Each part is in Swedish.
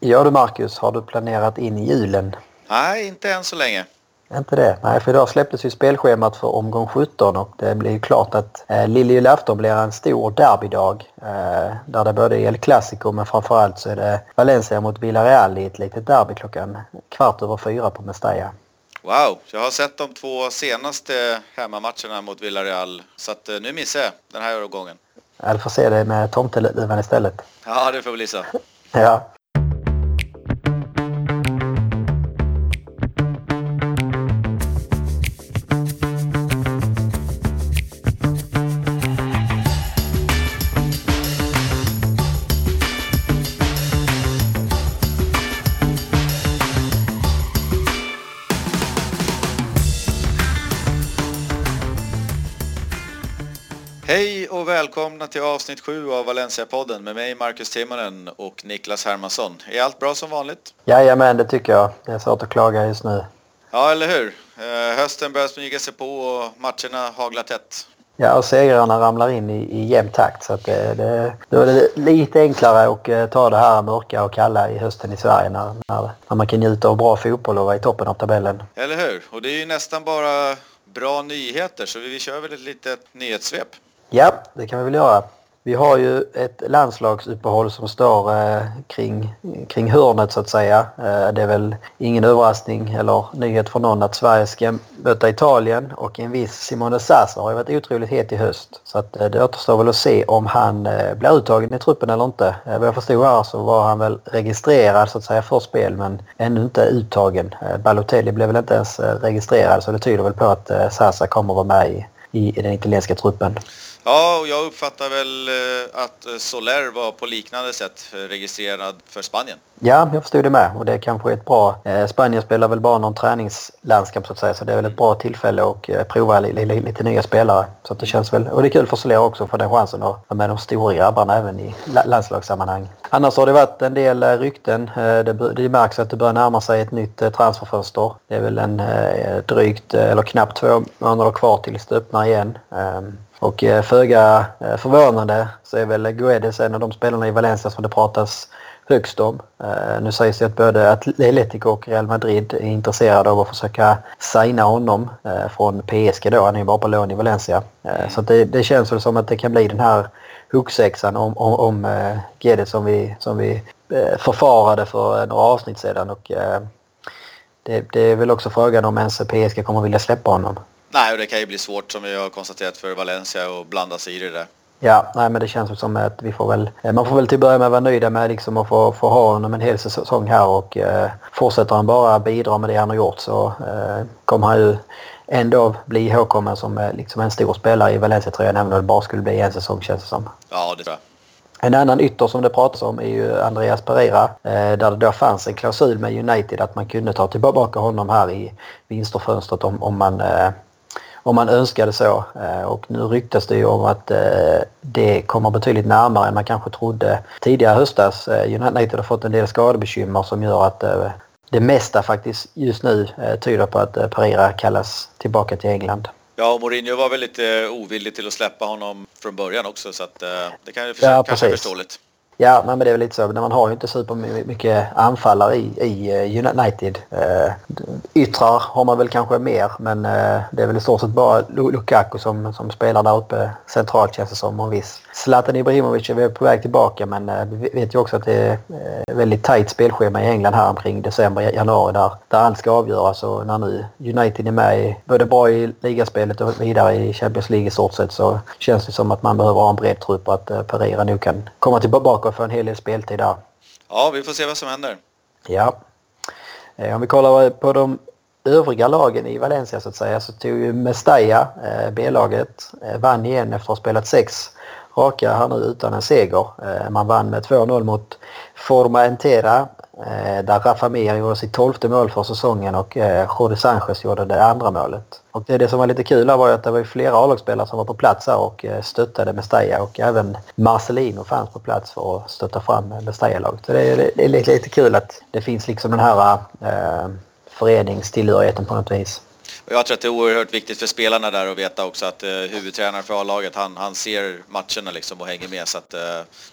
Ja du Marcus, har du planerat in i julen? Nej, inte än så länge. Inte det? Nej, för idag släpptes ju spelschemat för omgång 17 och det blir ju klart att eh, lilljulafton blir en stor derbydag. Eh, där det både är El Clasico men framförallt så är det Valencia mot Villarreal i ett litet derby klockan kvart över fyra på Mestalla. Wow, jag har sett de två senaste hemmamatcherna mot Villarreal så att eh, nu missar jag den här gången. Jag får se det med tomteluvan istället. Ja, det får bli så. Ja. Välkomna till avsnitt 7 av Valencia-podden med mig Marcus Timonen och Niklas Hermansson. Är allt bra som vanligt? Jajamän, det tycker jag. Det är svårt att klaga just nu. Ja, eller hur? Eh, hösten börjar smyga sig på och matcherna haglar tätt. Ja, och segrarna ramlar in i, i jämn takt så att det, det, då är det lite enklare att eh, ta det här mörka och kalla i hösten i Sverige när, när, när man kan njuta av bra fotboll och vara i toppen av tabellen. Eller hur? Och det är ju nästan bara bra nyheter så vi, vi kör väl ett litet nyhetssvep. Ja, det kan vi väl göra. Vi har ju ett landslagsuppehåll som står eh, kring, kring hörnet så att säga. Eh, det är väl ingen överraskning eller nyhet för någon att Sverige ska möta Italien och en viss Simone Sasa har ju varit otroligt het i höst. Så att, eh, det återstår väl att se om han eh, blir uttagen i truppen eller inte. Eh, vad jag förstod här så var han väl registrerad så att säga för spel men ännu inte uttagen. Eh, Balotelli blev väl inte ens eh, registrerad så det tyder väl på att eh, Sasa kommer vara med i, i, i den italienska truppen. Ja, och jag uppfattar väl eh, att eh, Soler var på liknande sätt eh, registrerad för Spanien. Ja, jag förstod det med och det är kanske ett bra... Spanien spelar väl bara någon träningslandskap så att säga så det är väl ett bra tillfälle att prova lite nya spelare. Så att det känns väl... Och det är kul för Soler också för den chansen att vara med de stora grabbarna även i landslagssammanhang. Annars har det varit en del rykten. Det, det märks att det börjar närma sig ett nytt transferfönster. Det är väl en drygt eller knappt två månader kvar tills det öppnar igen. Ehm, och eh, föga eh, förvånande så är väl Guedes en av de spelarna i Valencia som det pratas högst om. Eh, nu sägs det att både Atletico och Real Madrid är intresserade av att försöka signa honom från PSG då. Han är ju bara på lån i Valencia. Så det, det känns väl som att det kan bli den här huggsexan om, om, om Guedes som vi, som vi förfarade för några avsnitt sedan. Och, det, det är väl också frågan om ens PSG kommer vilja släppa honom. Nej, och det kan ju bli svårt som vi har konstaterat för Valencia att blanda sig i det där. Ja, nej men det känns som att vi får väl... eh, Man får väl till att börja med vara nöjda med liksom att få, få ha honom en hel säsong här och eh, fortsätter han bara bidra med det han har gjort så eh, kommer han ju ändå bli ihågkommen som eh, liksom en stor spelare i Valencia-tröjan även om det bara skulle bli en säsong känns det som. Ja, det tror jag. En annan ytter som det pratas om är ju Andreas Pereira eh, där det då fanns en klausul med United att man kunde ta tillbaka honom här i vinsterfönstret om, om man om man önskade så. Eh, Och nu ryktas det ju om att eh, det kommer betydligt närmare än man kanske trodde tidigare höstas. Eh, United har fått en del skadebekymmer som gör att det mesta faktiskt just nu tyder på att Pereira kallas tillbaka till England. Ja, och Mourinho var väl lite ovillig till att släppa honom från början också så att det kan ju Ja, kanske är förståeligt. Ja, men det är väl lite så. När man har ju inte supermycket anfallare i, i eh, United. Eh, yttrar har man väl kanske mer men eh, det är väl i stort sett bara Lukaku som, som spelar där uppe centralt känns det som. Och viss. Zlatan Ibrahimovic är väl på väg tillbaka men eh, vi vet ju också att det är väldigt tajt spelschema i England här omkring december, januari där, där allt ska avgöras. Och när nu United är med i, både bra i ligaspelet och vidare i Champions League i stort sett så känns det som att man behöver ha en bred trupp och att eh, Pereira nog kan komma tillbaka och få en hel del speltid där. Ja, vi får se vad som händer. Ja. Eh, Om vi kollar på de övriga lagen i Valencia så att säga så tog ju Mestalla, eh, B-laget, eh, vann igen efter att ha spelat sex raka här nu utan en seger. Man vann med 2-0 mot Formentera eh, där Rafa Mir gjorde sitt tolfte mål för säsongen och eh, Jordi Sanchez gjorde det andra målet. Och det, det som var lite kul var ju att det var flera A-lagsspelare som var på plats här och eh, stöttade Mestalla och även Marcelino fanns på plats för att stötta fram Mestalla-laget. Så det, är- det är lite, lite kul att det finns liksom den här eh, föreningstillhörigheten på något vis. Jag tror att det är oerhört viktigt för spelarna där att veta också att eh, huvudtränaren för A-laget, han, han ser matcherna liksom och hänger med så att eh,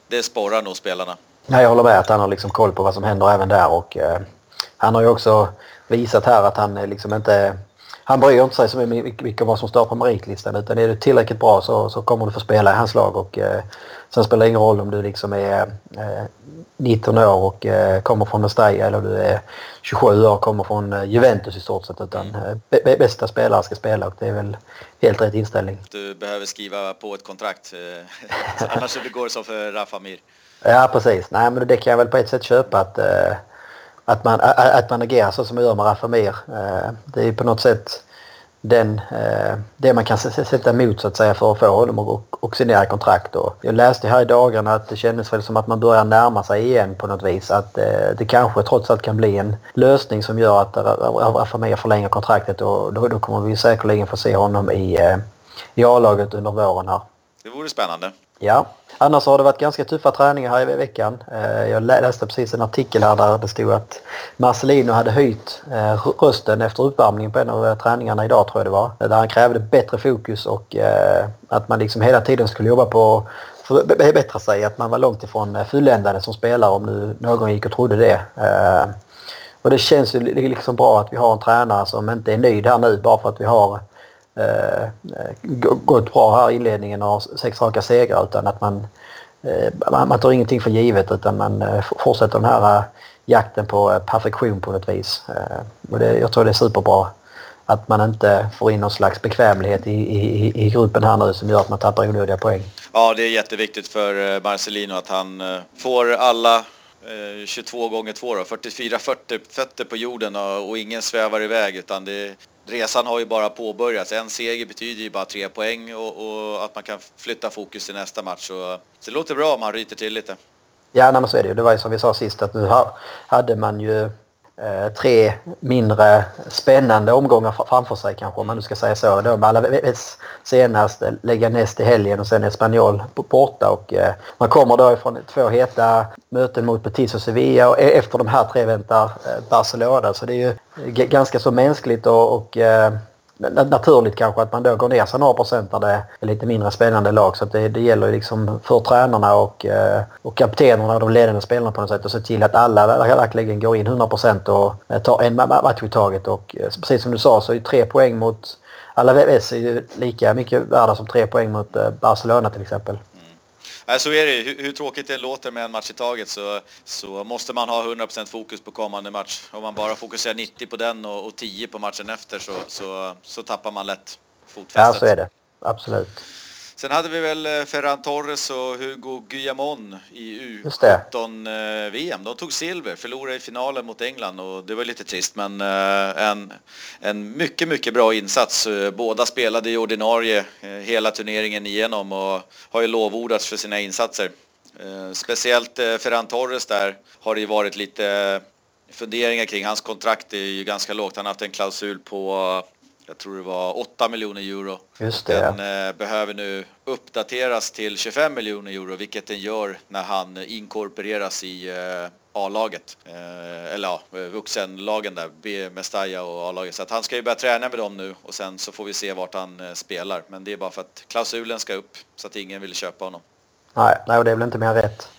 det sporrar nog spelarna. Nej, jag håller med att han har liksom koll på vad som händer även där och eh, han har ju också visat här att han liksom inte han bryr inte sig så mycket om vad som står på meritlistan utan är du tillräckligt bra så, så kommer du få spela i hans lag och eh, sen spelar det ingen roll om du liksom är eh, 19 år och eh, kommer från Mestalla eller du är 27 år och kommer från eh, Juventus i stort sett utan mm. bästa spelare ska spela och det är väl helt rätt inställning. Du behöver skriva på ett kontrakt eh, annars det går så för Rafa Mir. Ja precis, nej men det kan jag väl på ett sätt köpa att eh, att man, att man agerar så som man gör med Rafamir. Eh, det är på något sätt den, eh, det man kan sätta emot så att säga för att få honom att oxidera kontrakt. Och jag läste här i dagarna att det kändes väl som att man börjar närma sig igen på något vis. Att eh, det kanske trots allt kan bli en lösning som gör att Rafamir förlänger kontraktet och då, då kommer vi säkerligen få se honom i, eh, i A-laget under våren här. Det vore spännande. Ja, annars har det varit ganska tuffa träningar här i veckan. Eh, jag läste precis en artikel här där det stod att Marcelino hade höjt eh, rösten efter uppvärmningen på en av eh, träningarna idag tror jag det var. Där han krävde bättre fokus och att man liksom hela tiden skulle jobba på att förbättra sig. Att man var långt ifrån fulländade som spelare om nu någon gick och trodde det. Och det känns ju liksom bra att vi har en tränare som inte är nöjd här nu bara för att vi har Eh, eh, gått bra här i inledningen och har sex raka segrar utan att man, eh, man, tar ingenting för givet utan man eh, fortsätter den här eh, jakten på eh, perfektion på något vis. Eh, och det, jag tror det är superbra att man inte får in någon slags bekvämlighet i, i, i gruppen här nu som gör att man tappar onödiga poäng. Ja, det är jätteviktigt för eh, Marcelino att han eh, får alla 22 gånger 2 då, 44 40 fötter på jorden och, och ingen svävar iväg utan det, resan har ju bara påbörjats. En seger betyder ju bara tre poäng och, och att man kan flytta fokus till nästa match. Så, så det låter bra om man ryter till lite. Ja, nej, men så är det ju. Det var ju som vi sa sist att nu hade man ju Eh, tre mindre spännande omgångar framför sig kanske om man nu ska säga så. Då med Alaves senast, eh, Leganes i helgen och sen Espanyol borta. Och, eh, man kommer då ifrån två heta möten mot Betis och Sevilla och e- efter de här tre väntar eh, Barcelona. Så det är ju ganska så mänskligt och, och eh, naturligt kanske att man då går ner sig några procent när det är lite mindre spännande lag. Så det, det gäller ju liksom för tränarna och, eh, och kaptenerna och de ledande spelarna på något sätt att se till att alla verkligen går in 100 procent och eh, tar en match i taget. Och eh, precis som du sa så är tre poäng mot alla VVS är ju lika mycket värda som tre poäng mot Barcelona till exempel. Nej, så är det hur, hur tråkigt det låter med en match i taget så, så måste man ha 100% fokus på kommande match. Om man bara fokuserar 90 på den och, och 10 på matchen efter så, så, så tappar man lätt fotfästet. Ja, så är det. Absolut. Sen hade vi väl eh, Ferran Torres och Hugo Guillamon i U17-VM. Eh, De tog silver, förlorade i finalen mot England och det var lite trist men eh, en, en mycket, mycket bra insats. Båda spelade i ordinarie hela turneringen igenom och har ju lovordats för sina insatser. Speciellt Ferran Torres där har det ju varit lite funderingar kring. Hans kontrakt är ju ganska lågt. Han har haft en klausul på jag tror det var 8 miljoner euro. Just det. Den eh, behöver nu uppdateras till 25 miljoner euro, vilket den gör när han inkorporeras i eh, A-laget. Eh, eller ja, vuxenlagen där, B, Mestalla och A-laget. Så att han ska ju börja träna med dem nu och sen så får vi se vart han eh, spelar. Men det är bara för att klausulen ska upp så att ingen vill köpa honom. Nej, nej och det är väl inte mer rätt.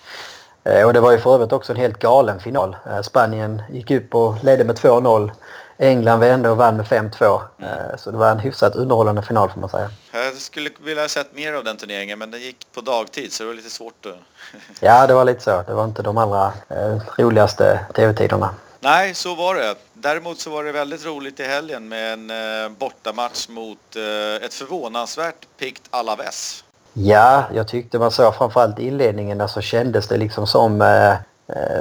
Eh, och det var ju för övrigt också en helt galen final. Eh, Spanien gick upp och ledde med 2-0 England vände och vann med 5-2. Mm. Eh, så det var en hyfsat underhållande final får man säga. Jag skulle vilja ha sett mer av den turneringen men den gick på dagtid så det var lite svårt att... ja, det var lite så. Det var inte de allra eh, roligaste tv-tiderna. Nej, så var det. Däremot så var det väldigt roligt i helgen med en eh, bortamatch mot eh, ett förvånansvärt pikt Alaves. Ja, jag tyckte man såg framförallt i inledningen där så kändes det liksom som eh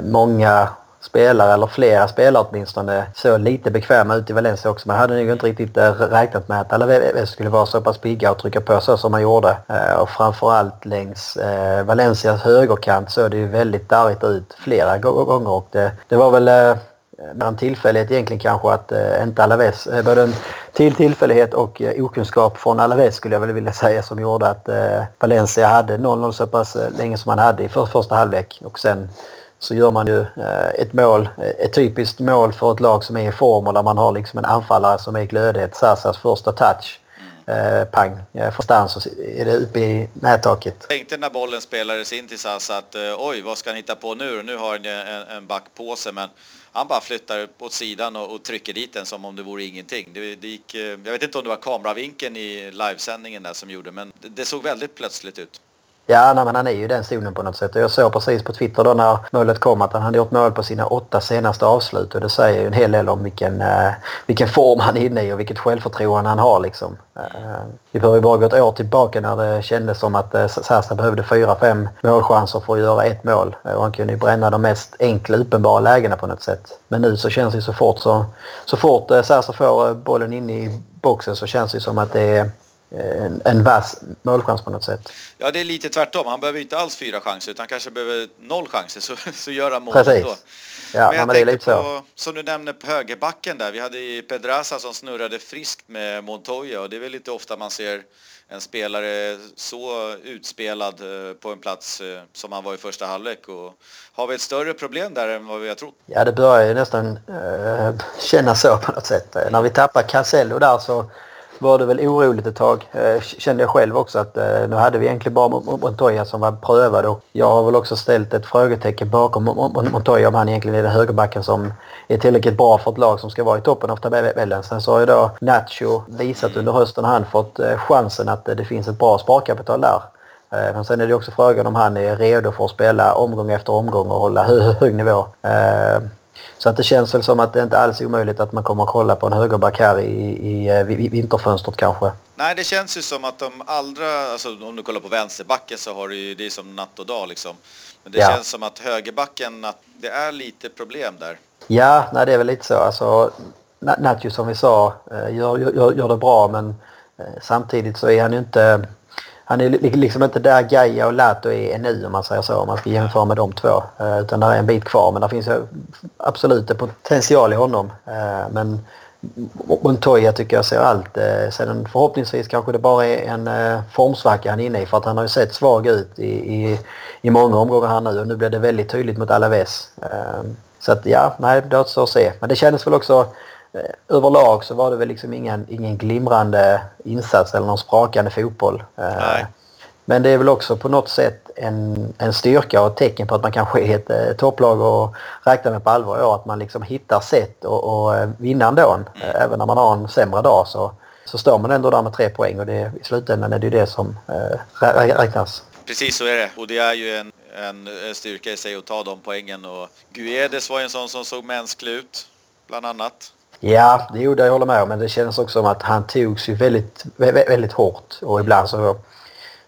många spelare, eller flera spelare åtminstone, såg lite bekväma ut i Valencia också. Man hade nog inte riktigt eh, räknat med att Alaves skulle vara så pass pigga och trycka på så som man gjorde. Eh, och framförallt längs eh, Valencias högerkant såg det ju väldigt darrigt ut flera gånger och det, det var väl en tillfällighet egentligen kanske att eh, inte Alaves, eh, både en till tillfällighet och eh, okunskap från Alaves skulle jag väl vilja säga som gjorde att eh, Valencia hade 0-0 så pass länge som man hade i för, första halvlek och sen så gör man ju eh, ett mål, eh, ett typiskt mål för ett lag som är i form och där man har liksom en anfallare som är glödhet. Sassas första touch eh, pang. Eh, från stans och är det uppe i nättaket. Jag tänkte när bollen spelades in till Sassa att eh, oj, vad ska han hitta på nu? Nu har han en, en back på sig, men han bara flyttar åt sidan och, och, trycker dit den som om det vore ingenting. Det, det gick, eh, jag vet inte om det var kameravinkeln i livesändningen där som gjorde, men det, det såg väldigt plötsligt ut. Ja, nej, men han är ju i den zonen på något sätt. Jag såg precis på Twitter då när målet kom att han hade gjort mål på sina åtta senaste avslut och det säger ju en hel del om vilken, eh, vilken form han är inne i och vilket självförtroende han har liksom. Eh, vi behöver ju bara gå ett år tillbaka när det kändes som att eh, Sasa behövde fyra, fem målchanser för att göra ett mål eh, och han kunde ju bränna de mest enkla, uppenbara lägena på något sätt. Men nu så känns det så fort så, så fort eh, Sasa får eh, bollen in i boxen så känns det som att det är en, en vass målchans på något sätt. Ja, det är lite tvärtom. Han behöver inte alls fyra chanser utan kanske behöver noll chanser så, så gör han mål Precis. Då. Ja, men jag men det är lite så. På, som du nämnde på högerbacken där. Vi hade Pedraza som snurrade friskt med Montoya och det är väl lite ofta man ser en spelare så utspelad eh, på en plats eh, som han var i första halvlek. Och har vi ett större problem där än vad vi har trott? Ja, det börjar ju nästan äh, kännas så på något sätt. När vi tappar Casello där så var det väl oroligt ett tag. Eh, kände jag själv också att eh, nu hade vi egentligen bara Montoya som var prövad och jag har väl också ställt ett frågetecken bakom Montoya om han egentligen är den högerbacken som är tillräckligt bra för ett lag som ska vara i toppen av tabellen. Sen så har ju då Nacho visat under hösten han fått eh, chansen att det finns ett bra sparkapital där. Men sen är det också frågan om han är redo för att spela omgång efter omgång och hålla hög nivå. Så att det känns väl som att det inte alls är omöjligt att man kommer att kolla på en högerback här i, i, eh, i vinterfönstret kanske. Nej, det känns ju som att de allra, alltså om du kollar på vänsterbacken så har du ju, det är som natt och dag liksom. Men det ja. känns som att högerbacken, att det är lite problem där. Ja, nej det är väl lite så. Alltså, Natju som vi sa eh, gör, gör, gör det bra men eh, samtidigt så är han ju inte han är liksom inte där Gaia och Lato är nu om man säger så, om man ska jämföra med de två. Eh, utan där är en bit kvar, men det finns absolut en potential i honom. Eh, men Montoya tycker jag ser allt. Eh, sen förhoppningsvis kanske det bara är en formsvacka han är inne i för att han har ju sett svag ut i, i, i många omgångar här nu och nu blir det väldigt tydligt mot Alaves. Så att ja, nej, det återstår att se. Men det kändes väl också överlag så var det väl liksom ingen, ingen glimrande insats eller någon sprakande fotboll. Eh, Nej. Men det är väl också på något sätt en, en styrka och ett tecken på att man kanske är ett eh, topplag och räkna med på allvar år. Att man liksom hittar sätt att vinna ändå. Mm. Även när man har en sämre dag så, så står man ändå där med tre poäng och det, i slutändan är det ju det som äh, räknas. Precis så är det och det är ju en, en styrka i sig att ta de poängen och Guedes var en sån som såg mänsklig ut bland annat. Ja, det gjorde jag håller med om. Men det känns också som att han togs ju väldigt, väldigt hårt. Och ibland så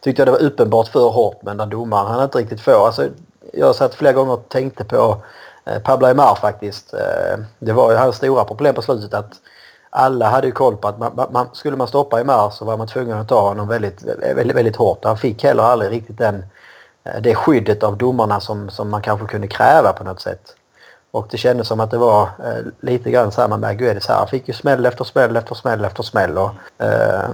tyckte jag det var uppenbart för hårt. Men den domaren han inte riktigt får. Alltså, jag satt flera gånger och tänkte på eh, Pablo Aymar faktiskt. Eh, det var ju hans stora problem på slutet att alla hade ju koll på att man, man, skulle man stoppa Aymar så var man tvungen att ta honom väldigt, väldigt, väldigt hårt. Han fick heller aldrig riktigt den, eh, det skyddet av domarna som, som man kanske kunde kräva på något sätt. Och det kändes som att det var eh, lite grann samma med Guedes här. Han fick ju smäll efter smäll efter smäll efter smäll. Och, eh,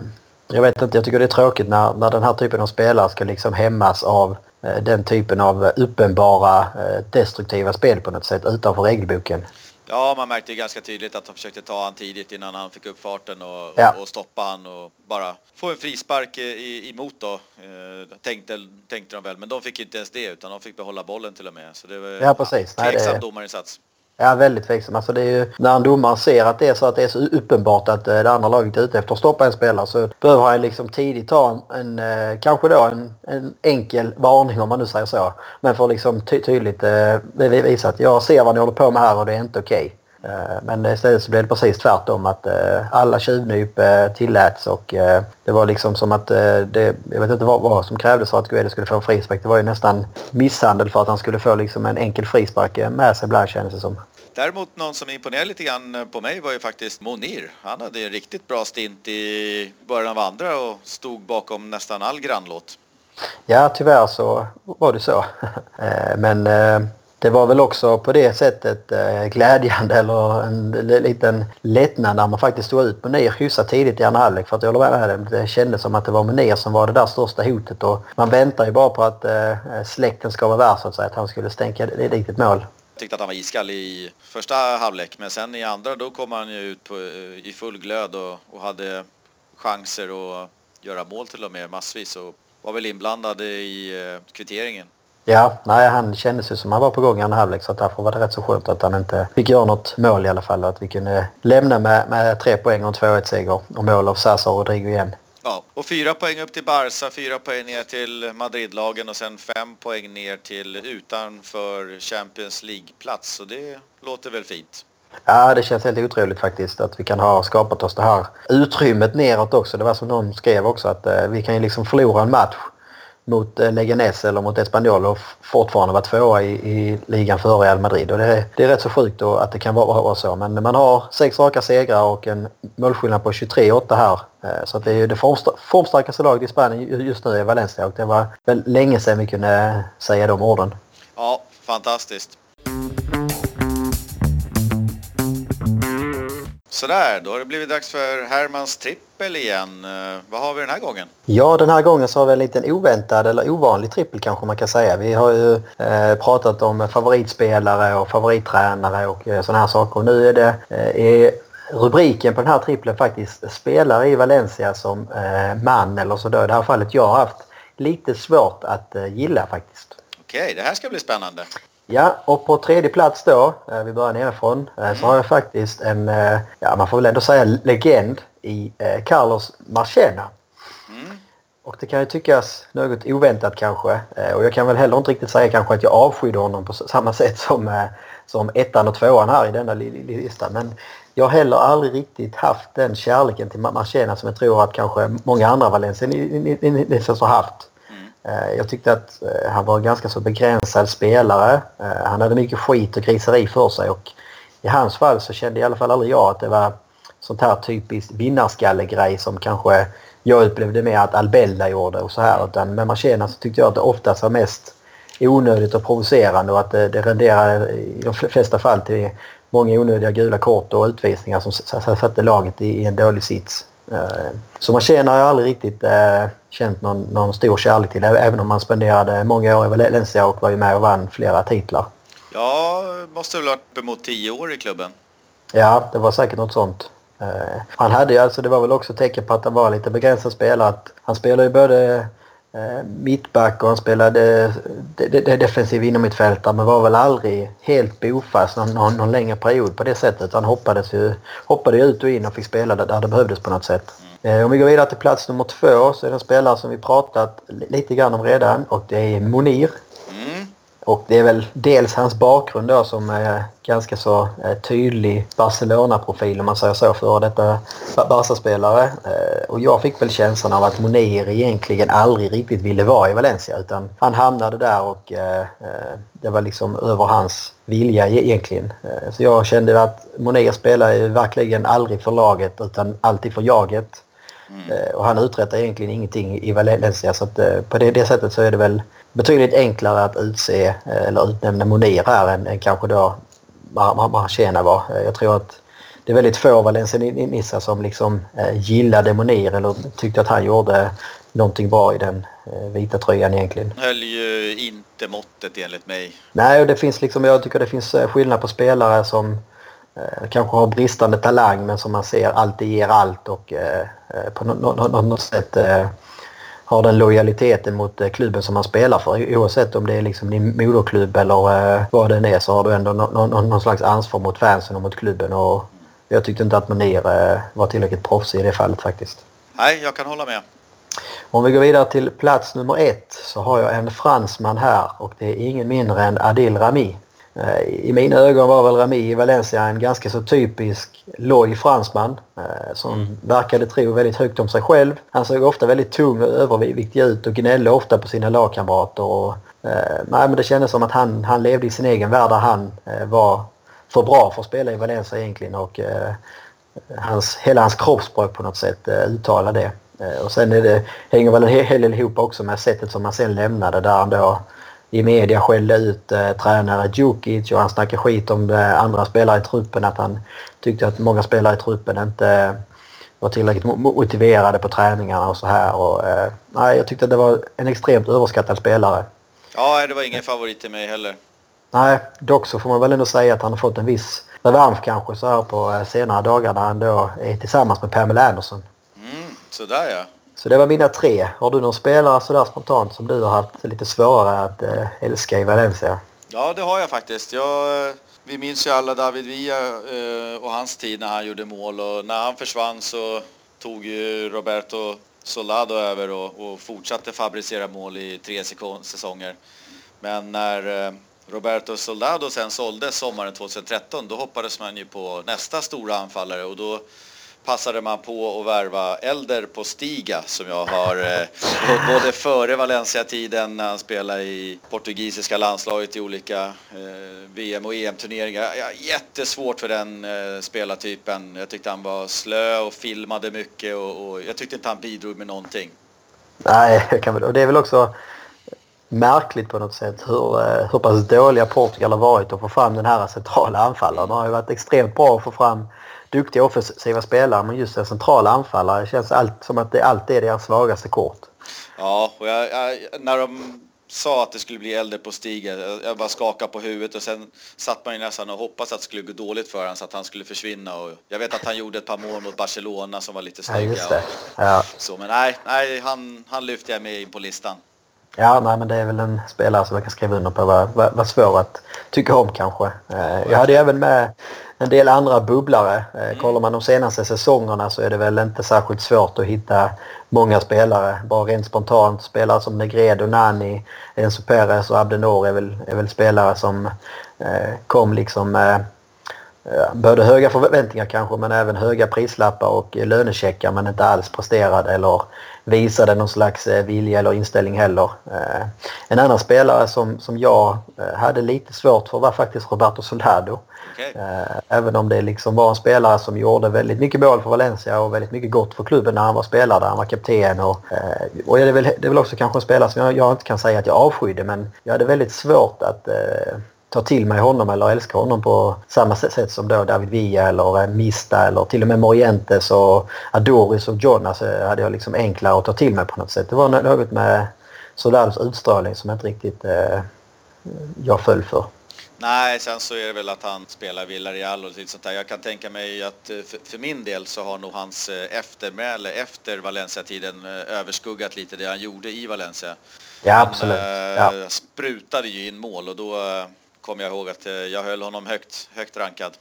jag vet inte, jag tycker det är tråkigt när, när den här typen av spelare ska liksom hämmas av eh, den typen av uppenbara eh, destruktiva spel på något sätt utanför regelboken. Ja, man märkte ganska tydligt att de försökte ta han tidigt innan han fick upp farten och, ja. och, stoppa han och bara få en frispark i, emot då. Eh, tänkte, tänkte de väl, men de fick inte ens det utan de fick behålla bollen till och med. Så det var ja, precis. tveksam domarinsats. Ja, väldigt tveksam. Alltså det är ju, när en domare ser att det är så att det är så uppenbart att eh, det andra laget är ute efter att stoppa en spelare så behöver han liksom tidigt ta en, en eh, kanske då en, en, enkel varning om man nu säger så. Men för liksom ty tydligt eh, visa att jag ser vad ni håller på med här och det är inte okej. Okay. Men istället så blev det precis tvärtom att alla tjuvnyp tilläts och det var liksom som att det, jag vet inte vad, vad som krävdes för att Guedes skulle få en frispark. Det var ju nästan misshandel för att han skulle få liksom en enkel frispark med sig ibland kändes det som. Däremot någon som imponerade lite grann på mig var ju faktiskt Monir. Han hade en riktigt bra stint i början av andra och stod bakom nästan all grannlåt. Ja, tyvärr så var det så. Eh, men eh, det var väl också på det sättet eh, glädjande eller en liten lättnad när man faktiskt stod ut Monir hyfsat tidigt i andra halvlek. För att jag håller med dig. det kändes som att det var Monir som var det där största hotet och man väntar ju bara på att släkten ska vara värd så att säga. Att han skulle stänka dit ett mål tyckte att han var iskall i första halvlek men sen i andra då kom han ju ut på, eh, i full glöd och, och hade chanser att göra mål till och med massvis och var väl inblandad i eh, kvitteringen. Ja, nej, han kändes ju som han var på gång i andra halvlek så därför var det rätt så skönt att han inte fick göra något mål i alla fall och att vi kunde lämna med, med tre poäng och en 2-1 seger och mål av Sasa och Rodrigo igen. Ja, och fyra poäng upp till Barca, fyra poäng ner till Madridlagen och sen fem poäng ner till utanför Champions League-plats. Så det låter väl fint. Ja, det känns helt otroligt faktiskt att vi kan ha skapat oss det här utrymmet neråt också. Det var som någon skrev också att eh, vi kan ju liksom förlora en match mot eh, Leganes eller mot Espanyol och fortfarande var tvåa i, i ligan före Real Madrid. Och det, är, det är rätt så sjukt då att det kan vara, vara så. Men man har sex raka segrar och en målskillnad på 23-8 här. Eh, så att det är ju det formstarkaste laget i Spanien just nu är Valencia och det var väl länge sedan vi kunde säga de orden. Ja, fantastiskt. Sådär, då har det blivit dags för Hermans trippel igen. Eh, vad har vi den här gången? Ja, den här gången så har vi en liten oväntad eller ovanlig trippel kanske man kan säga. Vi har ju eh, pratat om favoritspelare och favorittränare och eh, sådana här saker. Och nu är det eh, rubriken på den här trippeln faktiskt spelare i Valencia som eh, man eller så då i det här fallet jag har haft lite svårt att eh, gilla faktiskt. Okej, det här ska bli spännande. Ja, och på tredje plats då, eh, vi börjar nerifrån, mm. så har jag faktiskt en, eh, ja man får väl ändå säga legend i Carlos Marchena. Mm. Och det kan ju tyckas något oväntat kanske. Och jag kan väl heller inte riktigt säga kanske att jag avskydde honom på samma sätt som, som ettan och tvåan här i denna listan. Men jag har heller aldrig riktigt haft den kärleken till Marchena som jag tror att kanske många andra valencianer har haft. Eh, jag tyckte att eh, han var en ganska så begränsad spelare. Eh, han hade mycket skit och griseri för sig och i hans fall så kände i alla fall aldrig jag att det var sånt här typiskt vinnarskallegrej som kanske jag upplevde med att Albella gjorde och så här. Utan med Marchena så tyckte jag att det oftast var mest onödigt och provocerande och att det, det renderade i de flesta fall till många onödiga gula kort och utvisningar som satte laget i en dålig sits. Eh, så man har aldrig riktigt eh, känt någon, någon stor kärlek till även om man spenderade många år i Valencia och var ju med och vann flera titlar. Ja, måste väl ha varit uppemot tio år i klubben. Ja, det var säkert något sånt. Eh, han hade ju alltså, det var väl också tecken på att han var lite begränsad spelare. Han spelade ju både Eh, mittback och han spelade de, de, de defensiv inomhittfältare men var väl aldrig helt bofast någon, någon, någon längre period på det sättet. Han hoppades ju, hoppade ut och in och fick spela där det behövdes på något sätt. Eh, om vi går vidare till plats nummer två så är det en spelare som vi pratat lite grann om redan och det är Monir. Och det är väl dels hans bakgrund då som är ganska så eh, tydlig Barcelona-profil om man säger så för detta Barca-spelare. Eh, och jag fick väl känslan av att Monir egentligen aldrig riktigt ville vara i Valencia utan han hamnade där och eh, det var liksom över hans vilja e-, egentligen. Så jag kände att Monir spelar ju verkligen aldrig för laget utan alltid för jaget. Mm. Och han uträttar egentligen ingenting i Valencia så att på det, det sättet så är det väl betydligt enklare att utse eh, eller utnämna Monir här än, än kanske då Marchena var. Eh, jag tror att det är väldigt få valencianissar som liksom eh, gillade Monir eller tyckte att han gjorde någonting bra i den vita tröjan egentligen. Höll ju inte måttet enligt mig. Nej, och det finns liksom, jag tycker det finns skillnad på spelare som eh, kanske har bristande talang men som man ser alltid ger allt och eh, på något no, no, sätt eh, har den lojaliteten mot eh, klubben som man spelar för. Oavsett om det är liksom din moderklubb eller eh, vad den är så har du ändå någon, någon slags ansvar mot fansen och mot klubben. Och jag tyckte inte att Munir eh, var tillräckligt proffsig i det fallet faktiskt. Nej, jag kan hålla med. Om vi går vidare till plats nummer ett så har jag en fransman här och det är ingen mindre än Adil Rami. Eh, I mina ögon var väl Rami i Valencia en ganska så typisk loj fransman eh, som mm. verkade tro väldigt högt om sig själv. Han såg ofta väldigt tung och överviktig ut och gnällde ofta på sina lagkamrater. Och, eh, nej, men det kändes som att han, han levde i sin egen värld där han var för bra för att spela i Valencia egentligen. Och, hans, hela hans kroppsspråk på något sätt uttalar det. Och sen är det, hänger väl en hel del ihop också med sättet som han sen lämnade där han då i media skällde ut eh, tränare Djukic och han snackade skit om det, andra spelare i truppen. Att han tyckte att många spelare i truppen inte var tillräckligt motiverade på träningarna och så här. Och, eh, nej, jag tyckte att det var en extremt överskattad spelare. Ja, det var ingen favorit till mig heller. Nej, dock så får man väl ändå säga att han har fått en viss revansch kanske så här på eh, senare dagar när han då är tillsammans med Pamela Anderson. Sådär ja. Så det var mina tre. Har du någon spelare sådär spontant som du har haft lite svårare att eh, älska i Valencia? Ja, det har jag faktiskt. Jag, eh, vi minns ju alla David Villa eh, och hans tid när han gjorde mål och när han försvann så tog ju Roberto Soldado över och, och fortsatte fabricera mål i tre säsonger. Men när Roberto Soldado sen såldes sommaren 2013 då hoppades man ju på nästa stora anfallare och då passade man på att värva Elder på Stiga som jag har eh, både före Valencia-tiden när han spelade i portugisiska landslaget i olika eh, VM och EM-turneringar. Ja, jättesvårt för den eh, spelartypen. Jag tyckte han var slö och filmade mycket och, och jag tyckte inte han bidrog med någonting. Nej, och det är väl också märkligt på något sätt hur, eh, hur pass dåliga Portugal har varit att få fram den här centrala anfallaren. De har ju varit extremt bra att få fram duktiga offensiva spelare men just en central anfallare känns allt, som att det alltid är deras svagaste kort. Ja, och jag, jag, när de sa att det skulle bli äldre på Stiga, jag bara skakade på huvudet och sen satt man ju nästan och hoppades att det skulle gå dåligt för honom så att han skulle försvinna. Och jag vet att han gjorde ett par mål mot Barcelona som var lite snygga. Ja, ja. Så, men nej, nej han, han lyfte jag med in på listan. Ja, nej, men det är väl en spelare som jag kan skriva under på var, var, var svår att tycka om kanske. Eh, jag hade även med en del andra bubblare. Eh, mm. Kollar man de senaste säsongerna så är det väl inte särskilt svårt att hitta många spelare. Bara rent spontant spelare som Negredo, Nani, Enzo Perez och Abdenor är väl, är väl spelare som eh, kom liksom eh, både höga förväntningar kanske men även höga prislappar och lönecheckar men inte alls presterade eller visade någon slags eh, vilja eller inställning heller. Eh, en annan spelare som, som jag eh, hade lite svårt för var faktiskt Roberto Soldado. Okay. Även om det liksom var en spelare som gjorde väldigt mycket mål för Valencia och väldigt mycket gott för klubben när han var spelare där. Han var kapten och, och det, är väl, det är väl också kanske en spelare som jag, jag inte kan säga att jag avskydde men jag hade väldigt svårt att ta till mig honom eller älska honom på samma sätt som då David Villa eller Mista eller till och med Morientes och Adoris och Jonas hade jag liksom enklare att ta till mig på något sätt. Det var något med Solados utstrålning som inte riktigt eh, jag föll för. Nej, sen så är det väl att han spelar Villarreal och sånt där. Jag kan tänka mig att eh, för, min del så har nog hans eh, eftermäle efter Valencia-tiden eh, överskuggat lite det han gjorde i Valencia. Ja, absolut. Han ja. sprutade ju in mål och då kommer jag ihåg att eh, jag höll honom högt, högt rankad.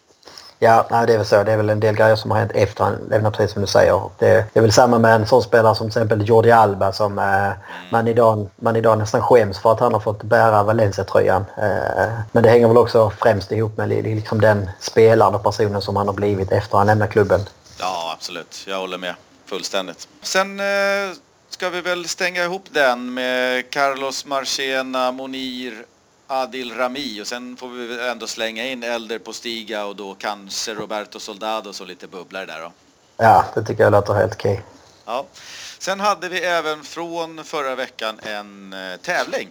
Ja, nej, det är väl så. Det är väl en del grejer som har hänt efter han lämnade precis som du säger. Det, är väl samma med en sån spelare som till exempel Jordi Alba som eh, mm. man, idag, man idag nästan skäms för att han har fått bära Valencia-tröjan. Eh, men det hänger väl också främst ihop med liksom den spelaren och personen som han har blivit efter han lämnade klubben. Ja, absolut. Jag håller med fullständigt. Sen eh, ska vi väl stänga ihop den med Carlos Marchena, Monir, Adil Rami och sen får vi ändå slänga in Elder på Stiga och då kanske Roberto Soldado och lite bubblare där då. Ja, det tycker jag låter helt okej. Ja. Sen hade vi även från förra veckan en eh, tävling.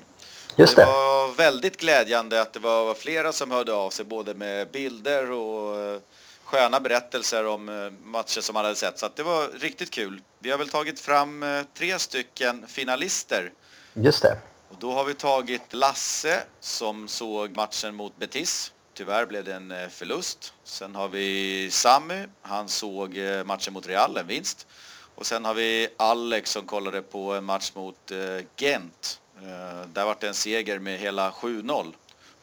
Just det. det var väldigt glädjande att det var flera som hörde av sig både med bilder och eh, sköna berättelser om eh, matcher som man hade sett. Så det var riktigt kul. Vi har väl tagit fram tre stycken finalister. Just det. Och då har vi tagit Lasse som såg matchen mot Betis. Tyvärr blev det en eh, förlust. Sen har vi Sammy, han såg eh, matchen mot Real, en vinst. Och sen har vi Alex som kollade på en match mot eh, Gent. Där var det en seger med hela 7-0.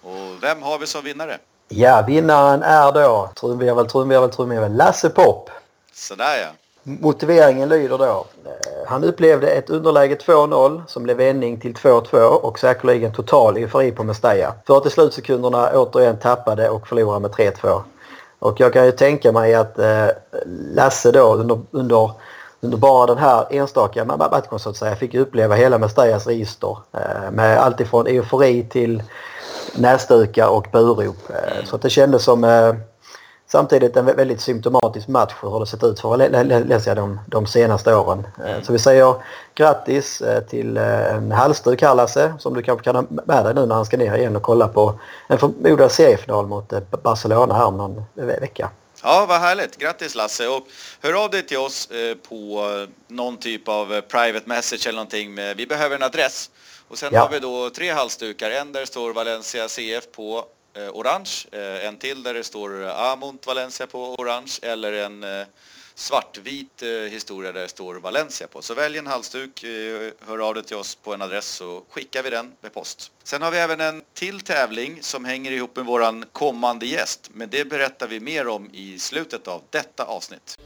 Och vem har vi som vinnare? Ja, vinnaren är då trumvirvel, trumvirvel, trumvirvel, Lasse Pop. Sådär ja. Motiveringen lyder då. Eh, han upplevde ett underläge 2-0 som blev vändning till 2-2 och säkerligen total eufori på Mestalla. För att i slutsekunderna återigen tappade och förlorade med 3-2. Och jag kan ju tänka mig att eh, Lasse då under, under, under bara den här enstaka matchen så att säga fick uppleva hela Mestallas register. Eh, med allt ifrån eufori till näsdukar och burop. Eh, så att det kändes som eh, Samtidigt en väldigt symptomatisk match för hur det sett ut för Valencia de, de senaste åren. Mm. Så vi säger grattis eh, till eh, en halsduk här Lasse som du kanske kan ha med dig nu när han ska ner igen och kolla på en förmodad seriefinal mot Barcelona här om någon vecka. Ja, vad härligt. Grattis Lasse och hör av dig till oss på någon typ av private message eller någonting. Vi behöver en adress. Och sen ja. har vi då tre halsdukar. En där står Valencia CF på Eh, Eh, orange, eh, en till där det står Amont Valencia på orange eller en eh, svartvit eh, historia där det står Valencia på. Så välj en halsduk, eh, hör av dig till oss på en adress så skickar vi den med post. Sen har vi även en till tävling som hänger ihop med våran kommande gäst. Men det berättar vi mer om i slutet av detta avsnitt.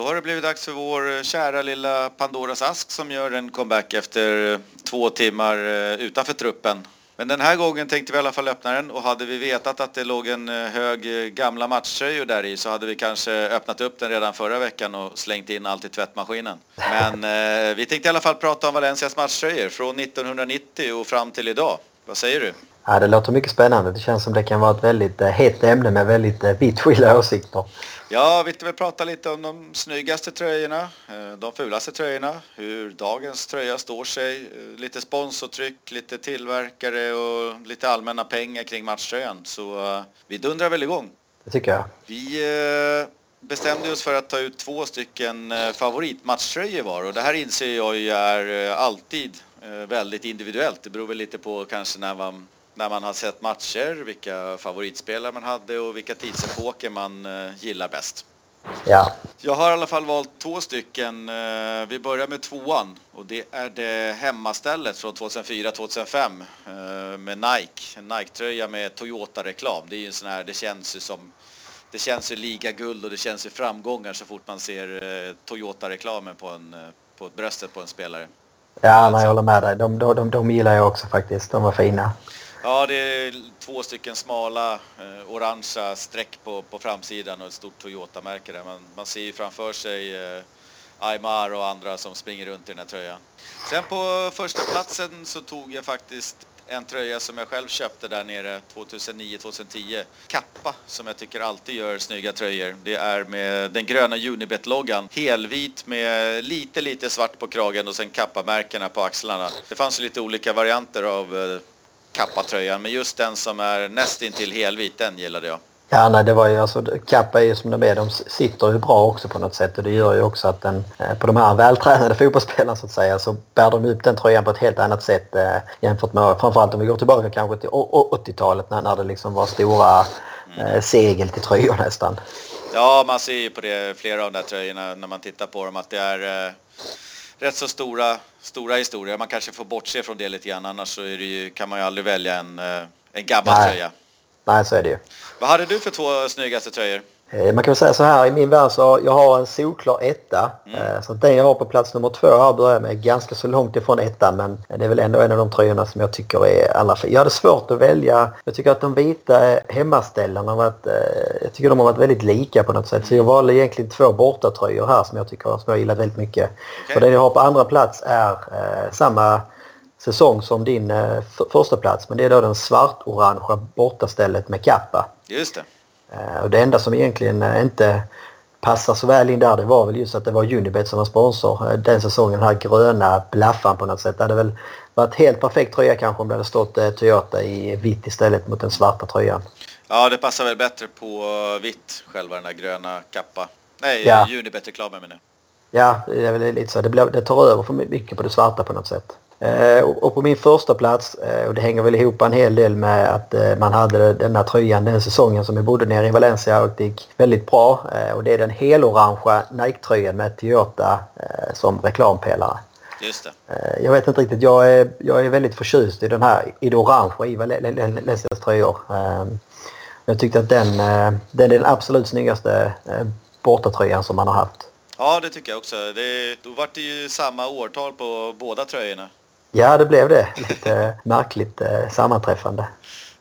Då har det blivit dags för vår kära lilla Pandoras ask som gör en comeback efter två timmar utanför truppen. Men den här gången tänkte vi i alla fall öppna den och hade vi vetat att det låg en eh, hög eh, gamla matchtröjor där i så hade vi kanske öppnat upp den redan förra veckan och slängt in allt i tvättmaskinen. Men eh, vi tänkte i alla fall prata om Valencias matchtröjor från 1990 och fram till idag. Vad säger du? Ja, det låter mycket spännande. Det känns som det kan vara ett väldigt eh, hett ämne med väldigt eh, vitt skilda åsikter. Ja, vi vill prata lite om de snyggaste tröjorna, eh, de fulaste tröjorna, hur dagens tröja står sig, lite sponsortryck, lite tillverkare och lite allmänna pengar kring matchtröjan. Så vi dundrar väl igång. Det tycker jag. Vi bestämde oss för att ta ut två stycken favoritmatchtröjor var och det här inser jag ju är alltid väldigt individuellt. Det beror väl lite på kanske när man när man har sett matcher, vilka favoritspelare man hade och vilka tidsepoker man eh, gillar bäst. Ja. Jag har i alla fall valt två stycken. Eh, vi börjar med tvåan och det är det hemmastället från 2004-2005 eh, med Nike. En Nike-tröja med Toyota-reklam. Det är ju en sån här, det känns ju som det känns ju ligaguld och det känns ju framgångar så fort man ser Toyota-reklamen på, en, på bröstet på en spelare. Ja, nej, jag håller med dig. De, de, de, de gillar jag också faktiskt. De var fina. Ja, det är två stycken smala eh, orangea streck på, på framsidan och ett stort Toyota-märke där. Man, man ser ju framför sig eh, Aymar och andra som springer runt i den här tröjan. Sen på första platsen så tog jag faktiskt en tröja som jag själv köpte där nere 2009-2010. Kappa som jag tycker alltid gör snygga tröjor. Det är med den gröna Unibet-loggan. Helvit med lite, lite svart på kragen och sen kappamärkena på axlarna. Det fanns ju lite olika varianter av eh, kappa-tröjan. Men just den som är nästintill helvit, den gillade jag. Ja, nej, det var ju alltså, kappa är ju som de är, de sitter ju bra också på något sätt och det gör ju också att den, eh, på de här vältränade fotbollsspelarna så att säga så bär de upp den tröjan på ett helt annat sätt eh, jämfört med framförallt om vi går tillbaka kanske till 80-talet när, när det liksom var stora mm. eh, segel till tröjor nästan. Ja, man ser ju på det flera av de där tröjorna när man tittar på dem att det är eh, rätt så stora, stora historier. Man kanske får bortse från det lite grann annars så ju, kan man ju aldrig välja en, eh, en gammal Nej. tröja. Nej, så är det ju. Vad hade du för två snyggaste tröjor? Eh, man kan väl säga så här i min värld så jag har en solklar etta. Mm. Eh, så den jag har på plats nummer två här börjar med ganska så långt ifrån ettan men det är väl ändå en av de tröjorna som jag tycker är allra fin. Jag hade svårt att välja. Jag tycker att de vita hemmaställarna varit, eh, jag tycker de har varit väldigt lika på något sätt. Så jag valde egentligen två bortatröjor här som jag tycker som jag gillat väldigt mycket. Okay. Och den jag har på andra plats är eh, samma säsong som din eh, första plats men det är då den svart-orangea bortastället med kappa. Just det. Eh, och det enda som egentligen eh, inte passar så väl in där det var väl just att det var Unibet som var sponsor den säsongen. Den här gröna blaffan på något sätt. Det hade väl varit helt perfekt tröja kanske om det hade stått Toyota i vitt istället mot den svarta tröjan. Ja, det passar väl bättre på vitt, själva den där gröna kappa. Nej, ja. Unibet-reklamen menar jag. Ja, det är väl lite så. Det, blir, det tar över för mycket på det svarta på något sätt. Eh, och på min första plats, eh, och det hänger väl ihop en hel del med att eh, man hade den här tröjan den säsongen som vi bodde nere i Valencia och det gick väldigt bra. Och det är den helorangea Nike-tröjan med Toyota som reklampelare. Just det. Jag vet inte riktigt, jag är, jag är väldigt förtjust i den här, i det orangea i Valencias tröjor. Jag tyckte att den, den är den absolut snyggaste bortatröjan som man har haft. Ja, det tycker jag också. Det, då var det ju samma årtal på båda tröjorna. Ja, det blev det. Lite märkligt eh, sammanträffande.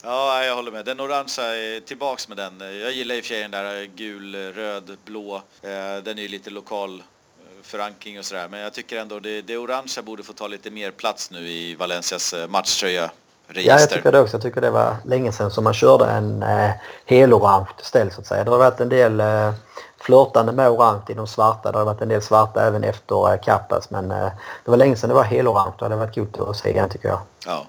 Ja, jag håller med. Den orangea tillbaks med den. Jag gillar i och för sig den där gul, röd, blå. Eh, den är ju lite lokal eh, förankring och sådär. Men jag tycker ändå det, det orangea borde få ta lite mer plats nu i Valencias eh, matchtröja. Register. Ja, jag tycker det också. Jag tycker det var länge sedan som man körde en eh, helorange ställ så att säga. Det har varit en del eh, flörtande med orange i de svarta. Det har varit en del svarta även efter eh, Kappas men eh, det var länge sedan det var helorange. Det hade varit coolt att se igen tycker jag. Ja.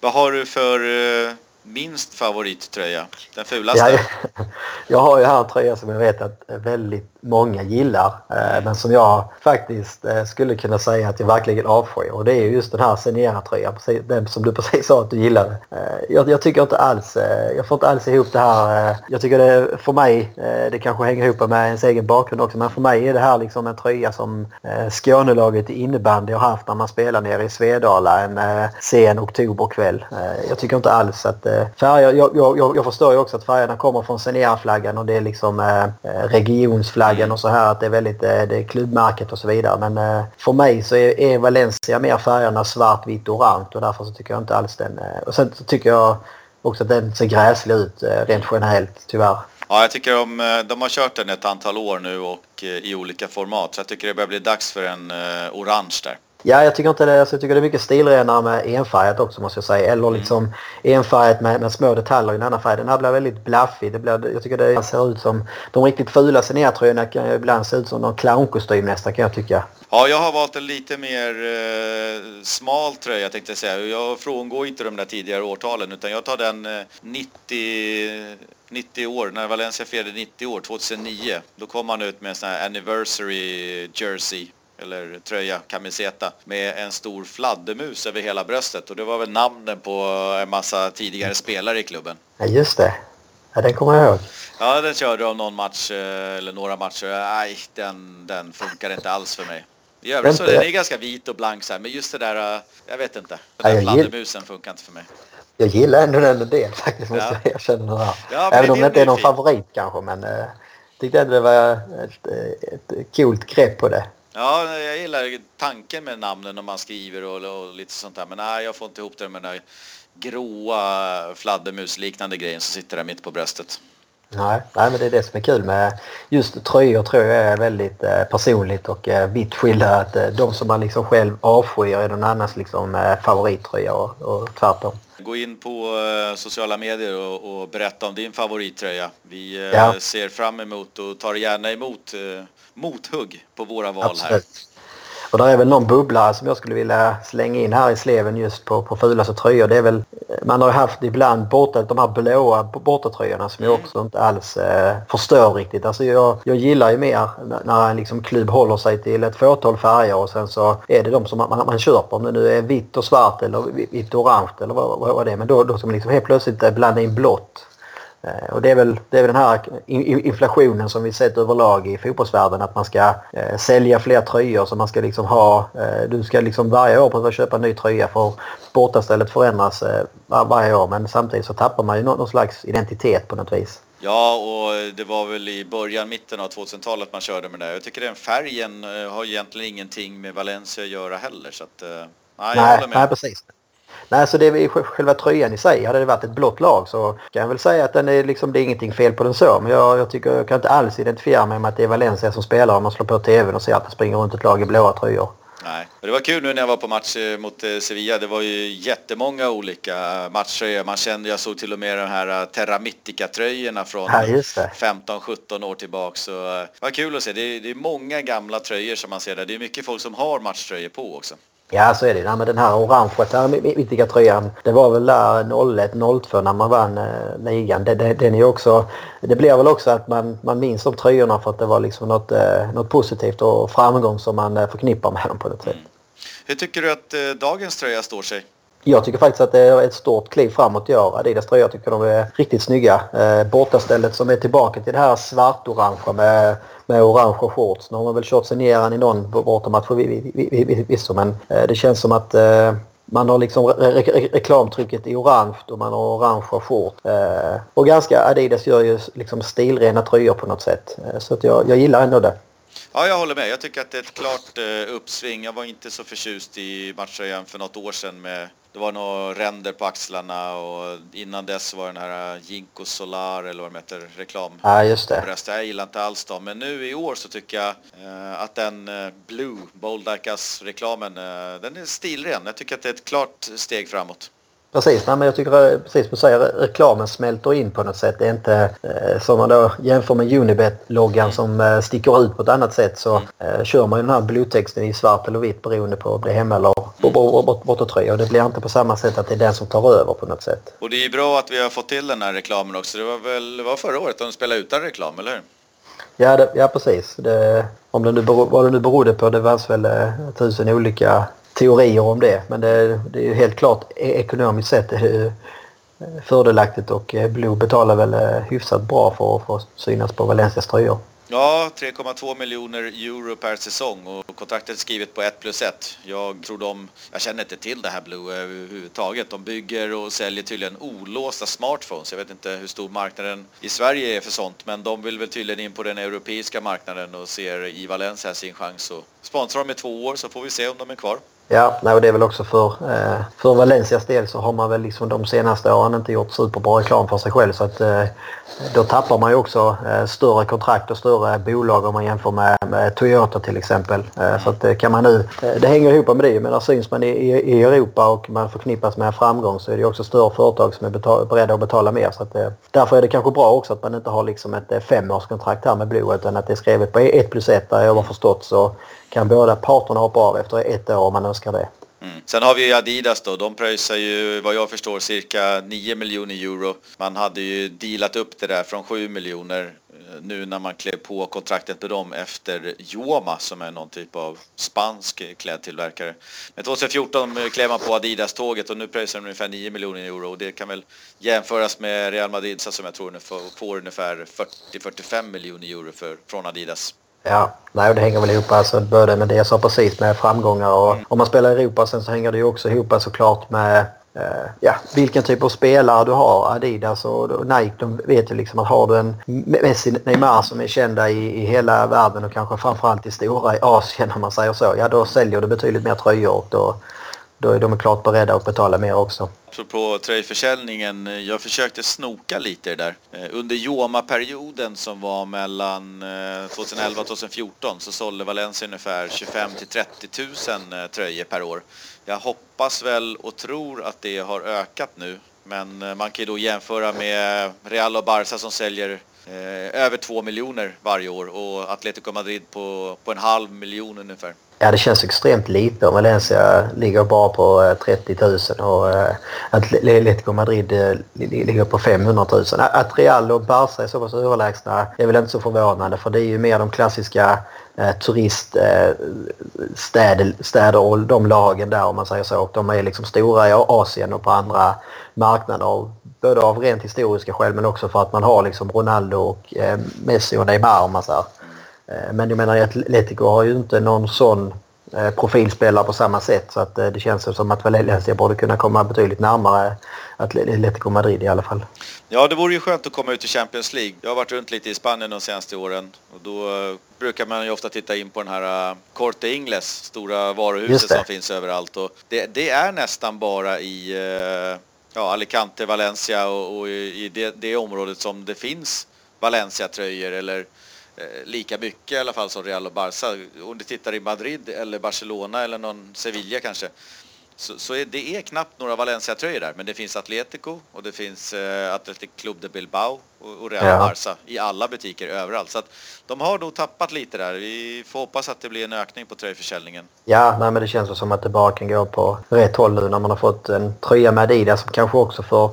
Vad har du för uh, minst favorittröja? Den fulaste? Ja, jag har ju här en tröja som jag vet att väldigt många gillar. Eh, men som jag faktiskt eh, skulle kunna säga att jag verkligen avskyr. Och det är just den här Senera-tröjan, den som du precis sa att du gillade. Eh, jag, jag, tycker inte alls, jag får inte alls ihop det här. Jag tycker det för mig, det kanske hänger ihop med ens egen bakgrund också, men för mig är det här liksom en tröja som Skånelaget i innebandy har haft när man spelar nere i Svedala en sen oktoberkväll. Jag tycker inte alls att färger, jag, jag, jag förstår ju också att färgerna kommer från Senera-flaggan och det är liksom regionsflaggan och så här att det är väldigt, eh, det är klubbmärket och så vidare. Men eh, för mig så är, är Valencia mer färgerna svart, vitt och orange och därför så tycker jag inte alls den. Eh, och sen så tycker jag också att den ser gräslig ut rent generellt tyvärr. Ja, jag tycker de, de har kört den ett antal år nu och i olika format så jag tycker det börjar bli dags för en orange där. Ja, jag tycker inte det. Alltså, jag tycker det är mycket stilrenare med enfärgat också måste jag säga. Eller mm. liksom enfärgat med, med små detaljer i en annan färg. Den här blir väldigt blaffig. Det blir, jag tycker det ser ut som... De riktigt fula signértröjorna kan ibland se ut som någon clownkostym nästan kan jag tycka. Ja, jag har valt en lite mer eh, smal tröja tänkte jag säga. Jag frångår inte de där tidigare årtalen utan jag tar den eh, 90 90 år, när Valencia firade 90 år, 2009, då kom han ut med en sån här anniversary jersey eller tröja, camiseta, med en stor fladdermus över hela bröstet och det var väl namnen på en massa tidigare spelare i klubben. Ja, just det. Ja, den kommer jag ihåg. Ja, den körde av någon match eh, eller några matcher. Nej, den, den funkar inte alls för mig. I övrigt så den är ganska vit och blank så här, men just det där, eh, jag vet inte. Den där fladdermusen funkar inte för mig. Jag gillar ändå den en del faktiskt, måste ja. jag erkänna. Ja, Även om det inte är någon fin. favorit kanske, men jag eh, tyckte ändå det var ett, ett coolt grepp på det. Ja, jag gillar tanken med namnen när man skriver och, och, lite sånt där. Men nej, jag får inte ihop det med den där gråa fladdermusliknande grejen som sitter där mitt på bröstet. Nej, nej, men det är det som är kul med just tröjor tror jag är väldigt eh, personligt och eh, vitt skilda. Att eh, de som man liksom själv avskyr är någon annans liksom, eh, favorittröja och, och tvärtom. Gå in på eh, sociala medier och, och, berätta om din favorittröja. Vi eh, ja. ser fram emot och tar gärna emot eh, mothugg på våra val Absolut. här. Och det är väl någon bubblare som jag skulle vilja slänga in här i sleven just på, på fulaste tröjor. Det är väl, man har ju haft ibland borta de här blåa bortatröjorna som jag mm. också inte alls eh, förstår riktigt. Alltså jag, jag gillar ju mer när en liksom klubb håller sig till ett fåtal färger och sen så är det de som man, man, man köper. Om det nu är vitt och svart eller vitt och orange eller vad, vad, vad det är. Men då, då ska man liksom helt plötsligt blanda in blått och det är, väl, det är väl den här inflationen som vi sett överlag i fotbollsvärlden att man ska eh, sälja fler tröjor så man ska liksom ha, eh, du ska liksom varje år behöva köpa en ny tröja för bortastället förändras eh, varje år men samtidigt så tappar man ju någon, någon slags identitet på något vis. Ja, och det var väl i början, mitten av 2000-talet man körde med det. Jag tycker den färgen eh, har egentligen ingenting med Valencia att göra heller så att, eh, nej, jag nej, håller med. Nej, precis. Nej, så det är själva tröjan i sig. Hade det varit ett blått lag så kan jag väl säga att den är liksom, det är ingenting fel på den så. Men jag, jag tycker jag kan inte alls identifiera mig med att det är Valencia som spelar om man slår på tvn och ser att det springer runt ett lag i blåa tröjor. Nej, det var kul nu när jag var på match eh, mot eh, Sevilla. Det var ju jättemånga olika matcher. Man kände, jag såg till och med de här eh, Terra Mythica-tröjorna från ja, 15-17 år tillbaka. Så det var kul att se. Det är, det är många gamla tröjor som man ser där. Det är mycket folk som har matchtröjor på också. Ja, så är det. Ja, men den här orangea mittiga tröjan, det var väl där 01-02 när man vann eh, ligan. Den, den är också, det blir väl också att man, man minns de tröjorna för att det var liksom något, eh, något positivt och framgång som man eh, förknippar med dem på något sätt. Mm. Hur tycker du att eh, dagens tröja står sig? Jag tycker faktiskt att det är ett stort kliv framåt i år. Adidas tröjor tycker de är riktigt snygga. Eh, bortastället som är tillbaka till det här svartorangea med, med orangea shorts. Nu har man väl kört sig ner i någon bortamatch förvisso men eh, det känns som att eh, man har liksom re re reklamtrycket i orange och man har orangea shorts. Eh, och ganska Adidas gör ju liksom stilrena tröjor på något sätt. Eh, så att jag, jag gillar ändå det. Ja, jag håller med. Jag tycker att det är ett klart eh, uppsving. Jag var inte så förtjust i matchtröjan för något år sedan med det var några ränder på axlarna och innan dess var den här Jinko Solar eller vad de heter, reklam. Ja, just det. Bröst. Jag gillar inte alls dem. Men nu i år så tycker jag eh, att den eh, Blue, Bold Like reklamen eh, den är stilren. Jag tycker att det är ett klart steg framåt. Precis, nej, men jag tycker precis som du säger, reklamen smälter in på något sätt. Det är inte eh, som man då jämför med Unibet-loggan som eh, sticker ut på ett annat sätt så mm. eh, kör man ju den här bluetexten i svart eller vitt beroende på om det är hemma eller bortatröja. Och det blir inte på samma sätt att det är den som tar över på något sätt. Och det är bra att vi har fått till den här reklamen också. Det var väl var förra året de spelade utan reklam, eller hur? Ja, det, ja precis. Det, om det nu beror, vad det nu berodde på, det fanns väl eh, tusen olika teorier om det. Men det, det är ju helt klart e-, ekonomiskt sett är eh, fördelaktigt och eh, Blue betalar väl eh, hyfsat bra för att få synas på Valencias tröjor. Ja, 3,2 miljoner euro per säsong och kontraktet är skrivet på 1 plus 1. Jag tror de, jag känner inte till det här Blue överhuvudtaget. De bygger och säljer tydligen olåsta smartphones. Jag vet inte hur stor marknaden i Sverige är för sånt, men de vill väl tydligen in på den europeiska marknaden och ser i Valencia sin chans att sponsra dem i två år så får vi se om de är kvar. Ja, nej, och det är väl också för, eh, för Valencias del så har man väl liksom de senaste åren inte gjort superbra reklam för sig själv så att eh, då tappar man ju också eh, större kontrakt och större bolag om man jämför med, med Toyota till exempel. Eh, så att eh, kan man nu, eh, det hänger ihop med det men där syns man i, i, Europa och man förknippas med framgång så är det också större företag som är betal, beredda att betala mer. Så att, därför är det kanske bra också att man inte har liksom ett femårskontrakt här med Blue utan att det är skrivet på 1 plus 1 där jag har förstått så kan båda parterna hoppa av efter ett år om man önskar det. Mm. Sen har vi Adidas då, de pröjsar ju vad jag förstår cirka 9 miljoner euro. Man hade ju dealat upp det där från 7 miljoner eh, nu när man klev på kontraktet med dem efter Joma som är någon typ av spansk klädtillverkare. Men 2014 klev man på Adidas-tåget och nu pröjsar de ungefär 9 miljoner euro och det kan väl jämföras med Real Madrid som jag tror får ungefär 40-45 miljoner euro för, från Adidas. Ja, nej det hänger väl ihop alltså både med det jag sa precis med framgångar och mm. om man spelar i Europa sen så hänger det ju också ihop såklart med eh, ja, vilken typ av spelare du har. Adidas och Nike de vet ju liksom att har du en Messi, Neymar som är kända i, i hela världen och kanske framförallt i stora i Asien om man säger så. Ja då säljer du betydligt mer tröjor och då, då är de klart beredda att betala mer också. Apropå tröjförsäljningen, eh, jag försökte snoka lite där. Eh, under Joma-perioden som var mellan eh, 2011 och 2014 så sålde Valencia ungefär 25 till 30 000 tröjor per år. Jag hoppas väl och tror att det har ökat nu. Men man kan ju då jämföra med Real och Barca som säljer över 2 miljoner varje år och Atletico Madrid på, på en halv miljon ungefär. Ja, det känns extremt lite om Valencia ligger bara på eh, 30 000 och eh, Atletico Madrid eh, ligger på 500 000. Att Real och Barca är så pass överlägsna är väl inte så förvånande för det är ju mer de klassiska turiststäder och de lagen där om man säger så. Och de är liksom stora i Asien och på andra marknader. Både av rent historiska skäl men också för att man har liksom Ronaldo och Messi och Neymar om man säger. Eh, men jag menar Atletico har ju inte någon sån eh, profilspelare på samma sätt så att eh, det känns som att Valencia borde kunna komma betydligt närmare Atletico Madrid i alla fall. Ja, det vore ju skönt att komma ut i Champions League. Jag har varit runt lite i Spanien de senaste åren och då brukar man ju ofta titta in på den här Corte Ingles, stora varuhuset som finns överallt och det, det, är nästan bara i ja, Alicante, Valencia och, och i det, det området som det finns Valencia-tröjor eller Eh, lika mycket i alla fall som Real och Barca. Om du tittar i Madrid eller Barcelona eller någon Sevilla kanske så, så är det är knappt några Valencia-tröjor där, men det finns Atletico och det finns eh, Athletic Club de Bilbao och, och Real ja. Barca i alla butiker överallt. Så att de har nog tappat lite där. Vi får hoppas att det blir en ökning på tröjförsäljningen. Ja, nej, men det känns som att det bara kan gå på rätt håll nu när man har fått en tröja med Adidas som kanske också för,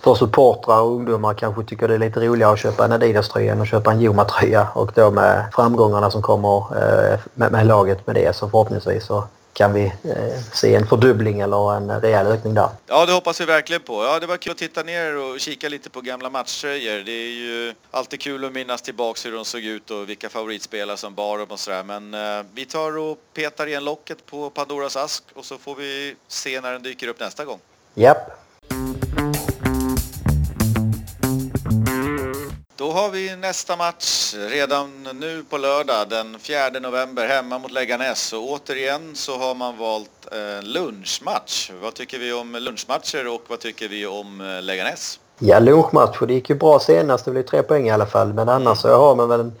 för supportrar och ungdomar kanske tycker det är lite roligare att köpa en Adidas-tröja än att köpa en Joma-tröja och då med framgångarna som kommer eh, med, med laget med det så förhoppningsvis så kan vi eh, se en fördubbling eller en rejäl ökning där. Ja, det hoppas vi verkligen på. Ja, det var kul att titta ner och kika lite på gamla matchtröjor. Det är ju alltid kul att minnas tillbaks hur de såg ut och vilka favoritspelare som bar dem och sådär. Men eh, vi tar och petar igen locket på Pandoras ask och så får vi se när den dyker upp nästa gång. Japp. Då har vi nästa match redan nu på lördag den 4 november hemma mot Leganes och återigen så har man valt eh, lunchmatch. Vad tycker vi om lunchmatcher och vad tycker vi om eh, Leganes? Ja, lunchmatcher. Det gick ju bra senast. Det blev tre poäng i alla fall. Men annars så har man väl en,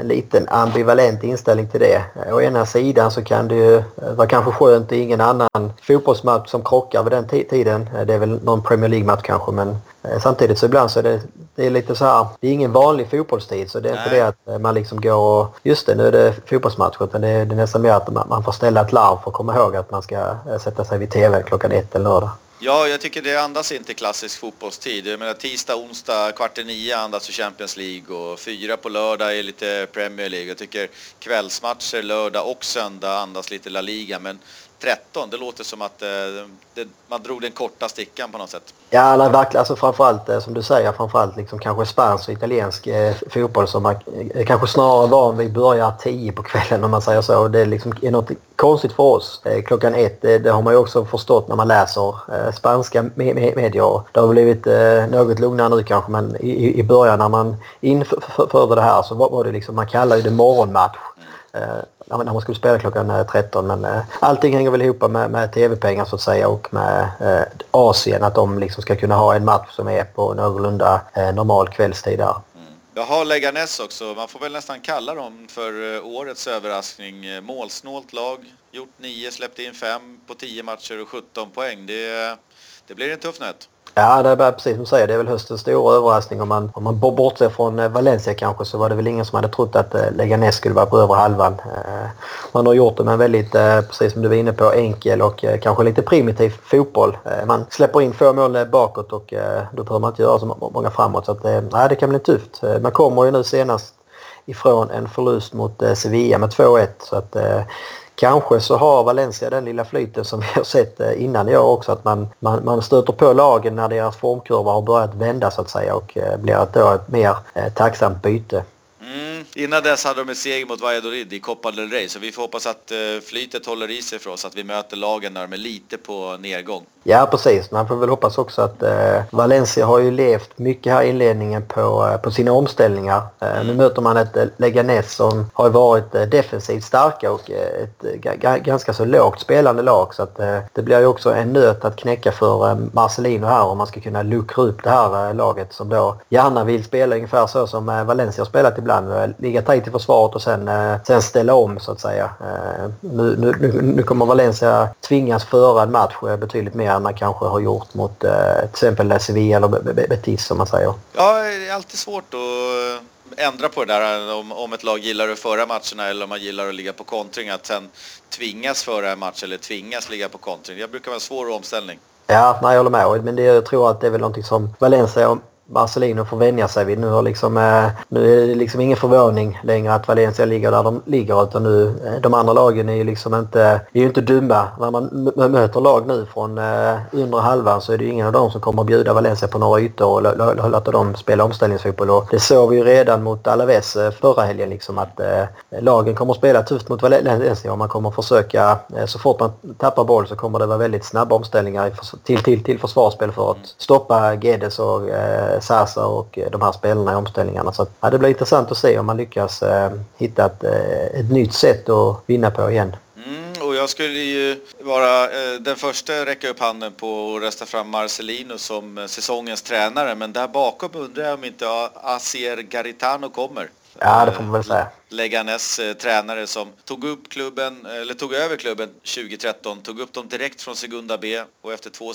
en liten ambivalent inställning till det. Å ena sidan så kan det ju vara kanske skönt. Är ingen annan fotbollsmatch som krockar vid den tiden. Det är väl någon Premier League-match kanske men eh, samtidigt så ibland så är det, det är lite så här. Det är ingen vanlig fotbollstid så det är Nej. inte det att eh, man liksom går och just det nu är det fotbollsmatch utan det är, det är nästan mer att man, man får ställa ett larm för att komma ihåg att man ska eh, sätta sig vid TV klockan ett eller lördag. Ja, jag tycker det andas inte klassisk fotbollstid. Jag menar tisdag, onsdag, kvart i nio andas ju Champions League och fyra på lördag är lite Premier League. Jag tycker kvällsmatcher lördag och söndag andas lite La Liga. Men 13, det låter som att eh, det, man drog den korta stickan på något sätt. Ja, nej, verkligen. Alltså framförallt eh, som du säger, framförallt liksom kanske spansk och italiensk eh, fotboll som man eh, kanske snarare van vid börjar 10 på kvällen om man säger så. Det är, liksom, är något konstigt för oss. Eh, klockan ett, det, det, har man ju också förstått när man läser eh, spanska me me medier. Det har blivit eh, något lugnare nu kanske men i, i början när man införde det här så var, var det liksom, man kallar det morgonmatch. Mm när man skulle spela klockan eh, 13. Men eh, allting hänger väl ihop med, med tv-pengar så att säga och med eh, Asien. Att de liksom ska kunna ha en match som är på någorlunda eh, normal kvällstid där. Mm. Jag har Leganes också. Man får väl nästan kalla dem för eh, årets överraskning. Eh, målsnålt lag. Gjort 9, släppt in 5 på 10 matcher och 17 poäng. Det, det blir en tuff nöt. Ja, det är precis som du säger. Det är väl höstens stora överraskning. Om man, om man bortser från eh, Valencia kanske så var det väl ingen som hade trott att eh, Leganes skulle vara på över halvan. Eh, man har gjort det med en väldigt, precis som du var inne på, enkel och kanske lite primitiv fotboll. Man släpper in få mål bakåt och då behöver man inte göra så många framåt. Så att, nej, det kan bli tufft. Man kommer ju nu senast ifrån en förlust mot Sevilla med 2-1. Så att Kanske så har Valencia den lilla flyten som vi har sett eh, innan i år också att man, man, man stöter på lagen när deras formkurva har börjat vända så att säga och eh, blir ett, då ett mer eh, tacksamt byte. Mm. Innan dess hade de en seger mot Valladolid i Copa del Rey så vi får hoppas att flytet håller i sig för oss, att vi möter lagen när de är lite på nedgång. Ja precis, man får väl hoppas också att eh, Valencia har ju levt mycket här i inledningen på, eh, på sina omställningar. Eh, mm. Nu möter man ett eh, Leganes som har varit eh, defensivt starka och eh, ett ganska så lågt spelande lag så att det blir ju också en nöt att knäcka för Marcelino här om man ska kunna luckra upp det här laget som då gärna vill spela ungefär så som Valencia har spelat ibland. Ligga tajt i försvaret och sen, sen ställa om så att säga. Nu, nu, nu kommer Valencia tvingas föra en match betydligt mer än man kanske har gjort mot eh, till exempel Sevilla eller Betis som man säger. Ja, det är alltid svårt att ändra på det där om, om ett lag gillar att föra matcherna eller om man gillar att ligga på kontring. Att sen tvingas föra en match eller tvingas ligga på kontring. Det brukar vara en svår omställning. Ja, nej, jag håller med. Men det, jag tror att det är väl någonting som Valencia Marcelino får vänja sig vid. Nu, har liksom, eh, nu är det liksom ingen förvåning längre att Valencia ligger där de ligger utan nu, eh, de andra lagen är ju liksom inte, är ju inte dumma. När man möter lag nu från eh, undre halvan så är det ju ingen av dem som kommer att bjuda Valencia på några ytor och låta dem spela omställningsfotboll. Och det såg vi ju redan mot Alaves förra helgen liksom att lagen kommer att spela tufft mot Valencia och man kommer att försöka, så fort man tappar boll så kommer det vara väldigt snabba omställningar till, till, till försvarsspel för att stoppa Guedes och Sasa och eh, de här spelarna i omställningarna. Så ja, det blir intressant att se om man lyckas eh, hitta ett, eh, ett nytt sätt att vinna på igen. Mm, och jag skulle ju vara eh, den första att räcka upp handen på att rösta fram Marcelino som eh, säsongens tränare. Men där bakom undrar jag om inte Asier Garitano kommer. Ja, det får man väl säga. Leganes eh, tränare som tog upp klubben, eller tog över klubben 2013, tog upp dem direkt från Segunda B och efter två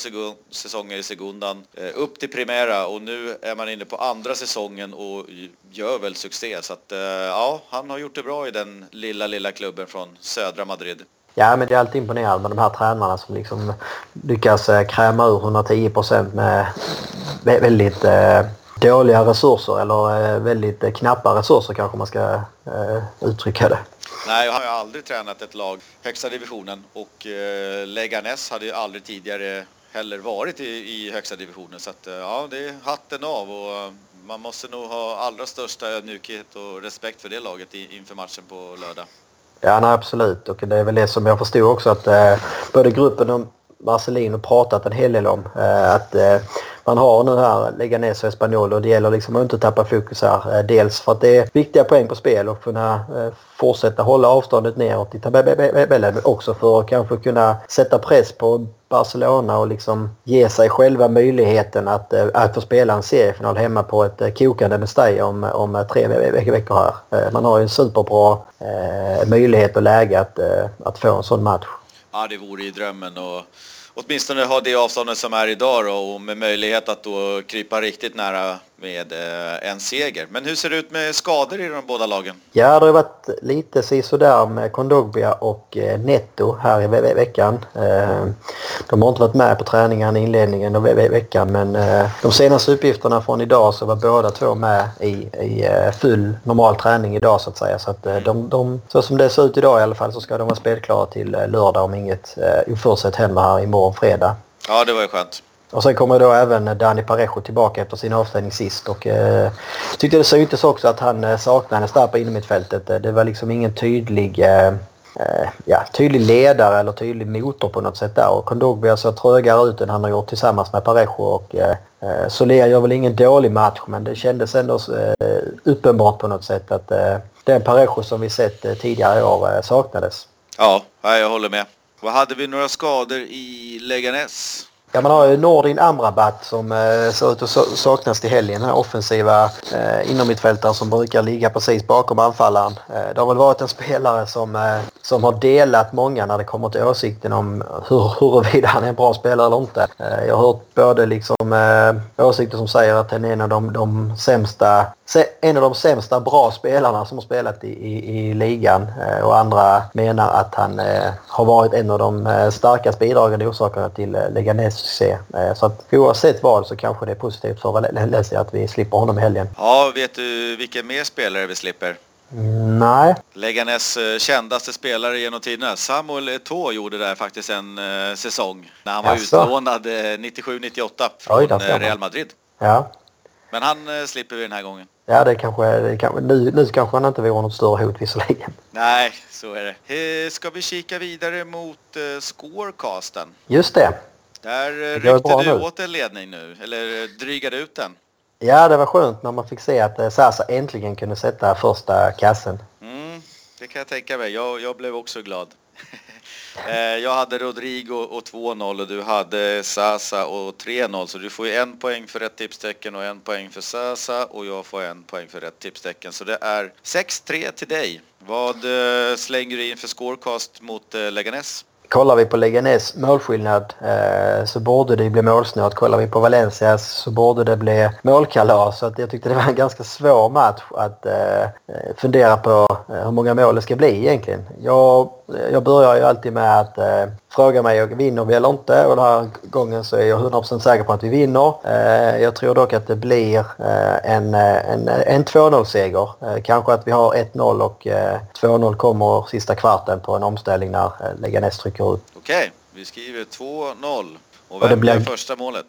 säsonger i Segundan eh, upp till Primera och nu är man inne på andra säsongen och gör väl succé. Så att eh, ja, han har gjort det bra i den lilla, lilla klubben från södra Madrid. Ja, men det är alltid imponerande med de här tränarna som liksom lyckas kräma ur 110 procent med väldigt dåliga resurser eller eh, väldigt eh, knappa resurser kanske man ska eh, uttrycka det. Nej, jag har aldrig tränat ett lag högsta divisionen och Leganes hade ju aldrig tidigare heller varit i, i högsta divisionen så att ja, det är hatten av och man måste nog ha allra största ödmjukhet och respekt för det laget inför matchen på lördag. Ja, nej, absolut. Och det är väl det som jag förstod också att eh, både gruppen och Marcelino pratat en hel del om. Eh, att eh, man har nu här Leganes och Espanyol och det gäller liksom att inte tappa fokus här. Eh, dels för att det är viktiga poäng på spel och kunna eh, fortsätta hålla avståndet neråt i tabellen men också för att kanske kunna sätta press på Barcelona och liksom ge sig själva möjligheten att, eh, att få spela en seriefinal hemma på ett kokande Mestalla om, om tre veckor här. Man har ju en superbra möjlighet och läge att, att få en sån match. Ja, det vore ju drömmen och åtminstone ha det avståndet som är idag då, och med möjlighet att då krypa riktigt nära med eh, en seger. Men hur ser det ut med skador i de båda lagen? Ja, det har varit lite sisådär med Kondogbia och eh, Netto här i ve veckan. Eh, de har inte varit med på träningen i inledningen av ve veckan men de senaste uppgifterna från idag så var båda två med i, i full normal träning idag så att säga. Så, att de, de, så som det ser ut idag i alla fall så ska de vara spelklara till lördag om inget oförutsett händer här imorgon fredag. Ja, det var ju skönt. Och sen kommer då även Dani Parejo tillbaka efter sin avstängning sist och eh, tyckte det syntes också att han eh, saknades där på innermittfältet. Eh, det var liksom ingen tydlig, eh, eh, ja, tydlig ledare eller tydlig motor på något sätt där och Kondogbia ser trögare ut än han har gjort tillsammans med Parejo och eh, Soler gör väl ingen dålig match men det kändes ändå eh, uppenbart på något sätt att eh, den Parejo som vi sett eh, tidigare i år eh, saknades. Ja, jag håller med. Vad hade vi några skador i Leganes? Ja, man har ju Nordin Amrabat som eh, ser ut att saknas till helgen. Den här offensiva eh, innermittfältaren som brukar ligga precis bakom anfallaren. Eh, det har väl varit en spelare som, eh, som har delat många när det kommer till åsikten om hur, huruvida han är en bra spelare eller inte. Eh, jag har hört både liksom, eh, åsikter som säger att han är en av de, de sämsta en av de sämsta bra spelarna som har spelat i, i, i ligan eh, och andra menar att han eh, har varit en av de eh, starkast bidragande orsakerna till eh, Leganes succé. Eh, så att oavsett vad så kanske det är positivt för Valencia att vi slipper honom i helgen. Ja, vet du vilken mer spelare vi slipper? Mm, nej. Leganes eh, kändaste spelare genom tiderna, Samuel Eto'o gjorde där faktiskt en säsong när han var Jaså. utlånad 97-98 från Oj, Real Madrid. Ja. Men han eh, slipper vi den här gången. Ja, det kanske, det kanske nu, nu kanske han inte vore något större hot visserligen. Nej, så är det. Eh, ska vi kika vidare mot eh, scorecasten? Just det. Där eh, ryckte du nu. åt en ledning nu, eller drygade ut den. Ja, det var skönt när man fick se att Sasa äntligen kunde sätta första kassen. Mm, det kan jag tänka mig. Jag, jag blev också glad. Eh, jag hade Rodrigo och 2-0 och du hade Sasa och 3-0 så du får ju en poäng för rätt tipstecken och en poäng för Sasa och jag får en poäng för rätt tipstecken. Så det är 6-3 till dig. Vad eh, slänger du in för scorecast mot eh, Leganes? Kollar vi på Leganes målskillnad eh, så borde det bli målsnålt. Kollar vi på Valencia så borde det bli målkalas. Så att jag tyckte det var en ganska svår match att eh, fundera på hur många mål det ska bli egentligen. Jag, jag börjar ju alltid med att eh, fråga mig vinner vi eller inte och den här gången så är jag 100% säker på att vi vinner. Eh, jag tror dock att det blir eh, en, en, en 2-0 seger. Kanske att vi har 1-0 och 2-0 kommer sista kvarten på en omställning när Leganes trycker upp. Okej, okay. vi skriver 2-0. Och vem och blir första målet?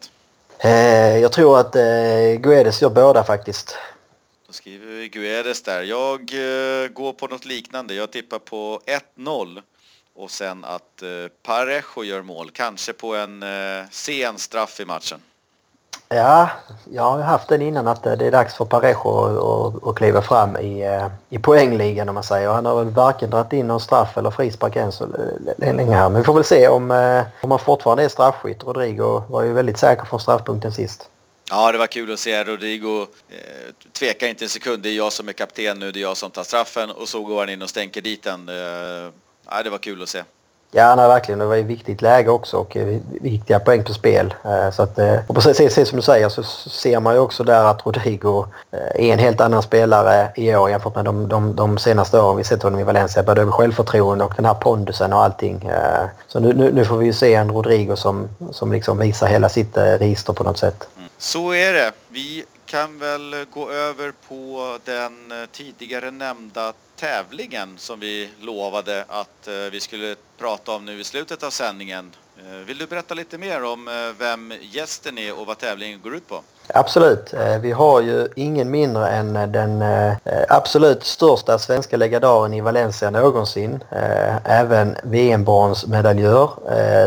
jag tror att Guedes gör båda faktiskt. Då skriver vi Guedes där. Jag eh, går på något liknande. Jag tippar på 1-0 och sen att eh, Parejo gör mål, kanske på en eh, sen straff i matchen. Ja, jag har haft den innan att eh, det är dags för Parejo att kliva fram i, eh, i poängligan om man säger. Han har väl varken dragit in någon straff eller frispark än så länge här. Men vi får väl se om, om han fortfarande är straffskytt. Rodrigo var ju väldigt säker från straffpunkten sist. Ja, det var kul att se Rodrigo. Eh, tveka inte en sekund, det är jag som är kapten nu, det är jag som tar straffen och så går han in och stänker dit den. Eh, ja, det var kul att se. Ja, nej, verkligen. Det var ett viktigt läge också och viktiga poäng på spel. Eh, så att, eh, och precis som du säger så ser man ju också där att Rodrigo eh, är en helt annan spelare i år jämfört med de, de, de senaste åren vi sett honom i Valencia. Både över självförtroende och den här pondusen och allting. Så nu, nu, nu, får vi ju se en Rodrigo som, som liksom visar hela sitt register på något sätt. Mm. Så är det. Vi kan väl gå över på den tidigare nämnda tävlingen som vi lovade att eh, vi skulle prata om nu i slutet av sändningen. Eh, vill du berätta lite mer om eh, vem gästen är och vad tävlingen går ut på? Absolut. Vi har ju ingen mindre än den absolut största svenska legendaren i Valencia någonsin. Även VM-bronsmedaljör.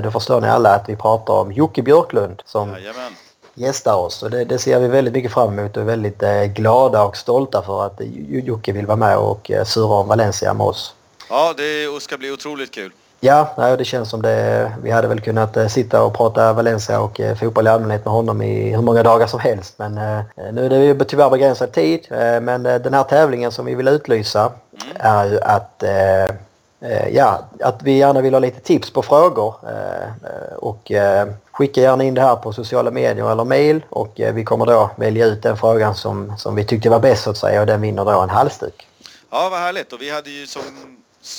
Då förstår ni alla att vi pratar om Jocke Björklund som Jajamän gästar oss. Och det, det, ser vi väldigt mycket fram emot och är väldigt eh, glada och stolta för att Jocke vill vara med och eh, sura om Valencia med oss. Ja, det ska bli otroligt kul. Ja, det känns som det. Vi hade väl kunnat eh, sitta och prata Valencia och eh, fotboll i allmänhet med honom i hur många dagar som helst. Men eh, nu är det ju tyvärr begränsad tid. Men den här tävlingen som vi vill utlysa mm. är ju att Eh, ja, att vi gärna vill ha lite tips på frågor. Eh, och eh, skicka gärna in det här på sociala medier eller mail och vi kommer då välja ut den frågan som, som vi tyckte var bäst så att säga och den vinner då en halsduk. Ja, vad härligt. Och vi hade ju som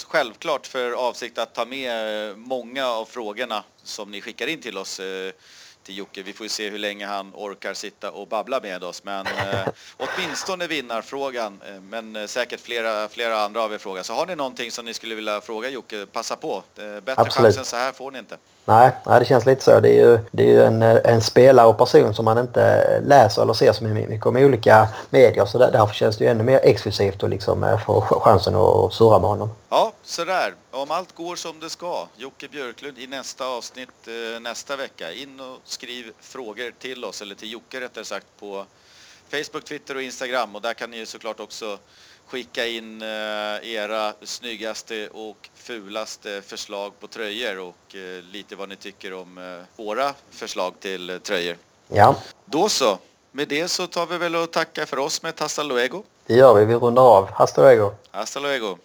självklart för avsikt att ta med många av frågorna som ni skickar in till oss till Jocke. Vi får ju se hur länge han orkar sitta och babbla med oss. Men eh, åtminstone vinnarfrågan, eh, men eh, säkert flera, flera andra av er frågar. Så har ni någonting som ni skulle vilja fråga Jocke, passa på. Eh, bättre Absolut. chans än så här får ni inte. Nej, nej, det känns lite så. Det är ju, det är ju en, en spelare och person som man inte läser eller ser så mycket om i olika medier. Så därför känns det ju ännu mer exklusivt att liksom eh, få chansen att surra med honom. Ja, sådär. Om allt går som det ska. Jocke Björklund i nästa avsnitt eh, nästa vecka. In och skriv frågor till oss, eller till Jocke rättare sagt, på Facebook, Twitter och Instagram. Och där kan ni ju såklart också skicka in eh, era snyggaste och fulaste förslag på tröjor och eh, lite vad ni tycker om eh, våra förslag till tröjor. Ja. Då så. Med det så tar vi väl och tackar för oss med Hasta luego. Det gör vi. Vi rundar av. Hasta luego. Hasta luego.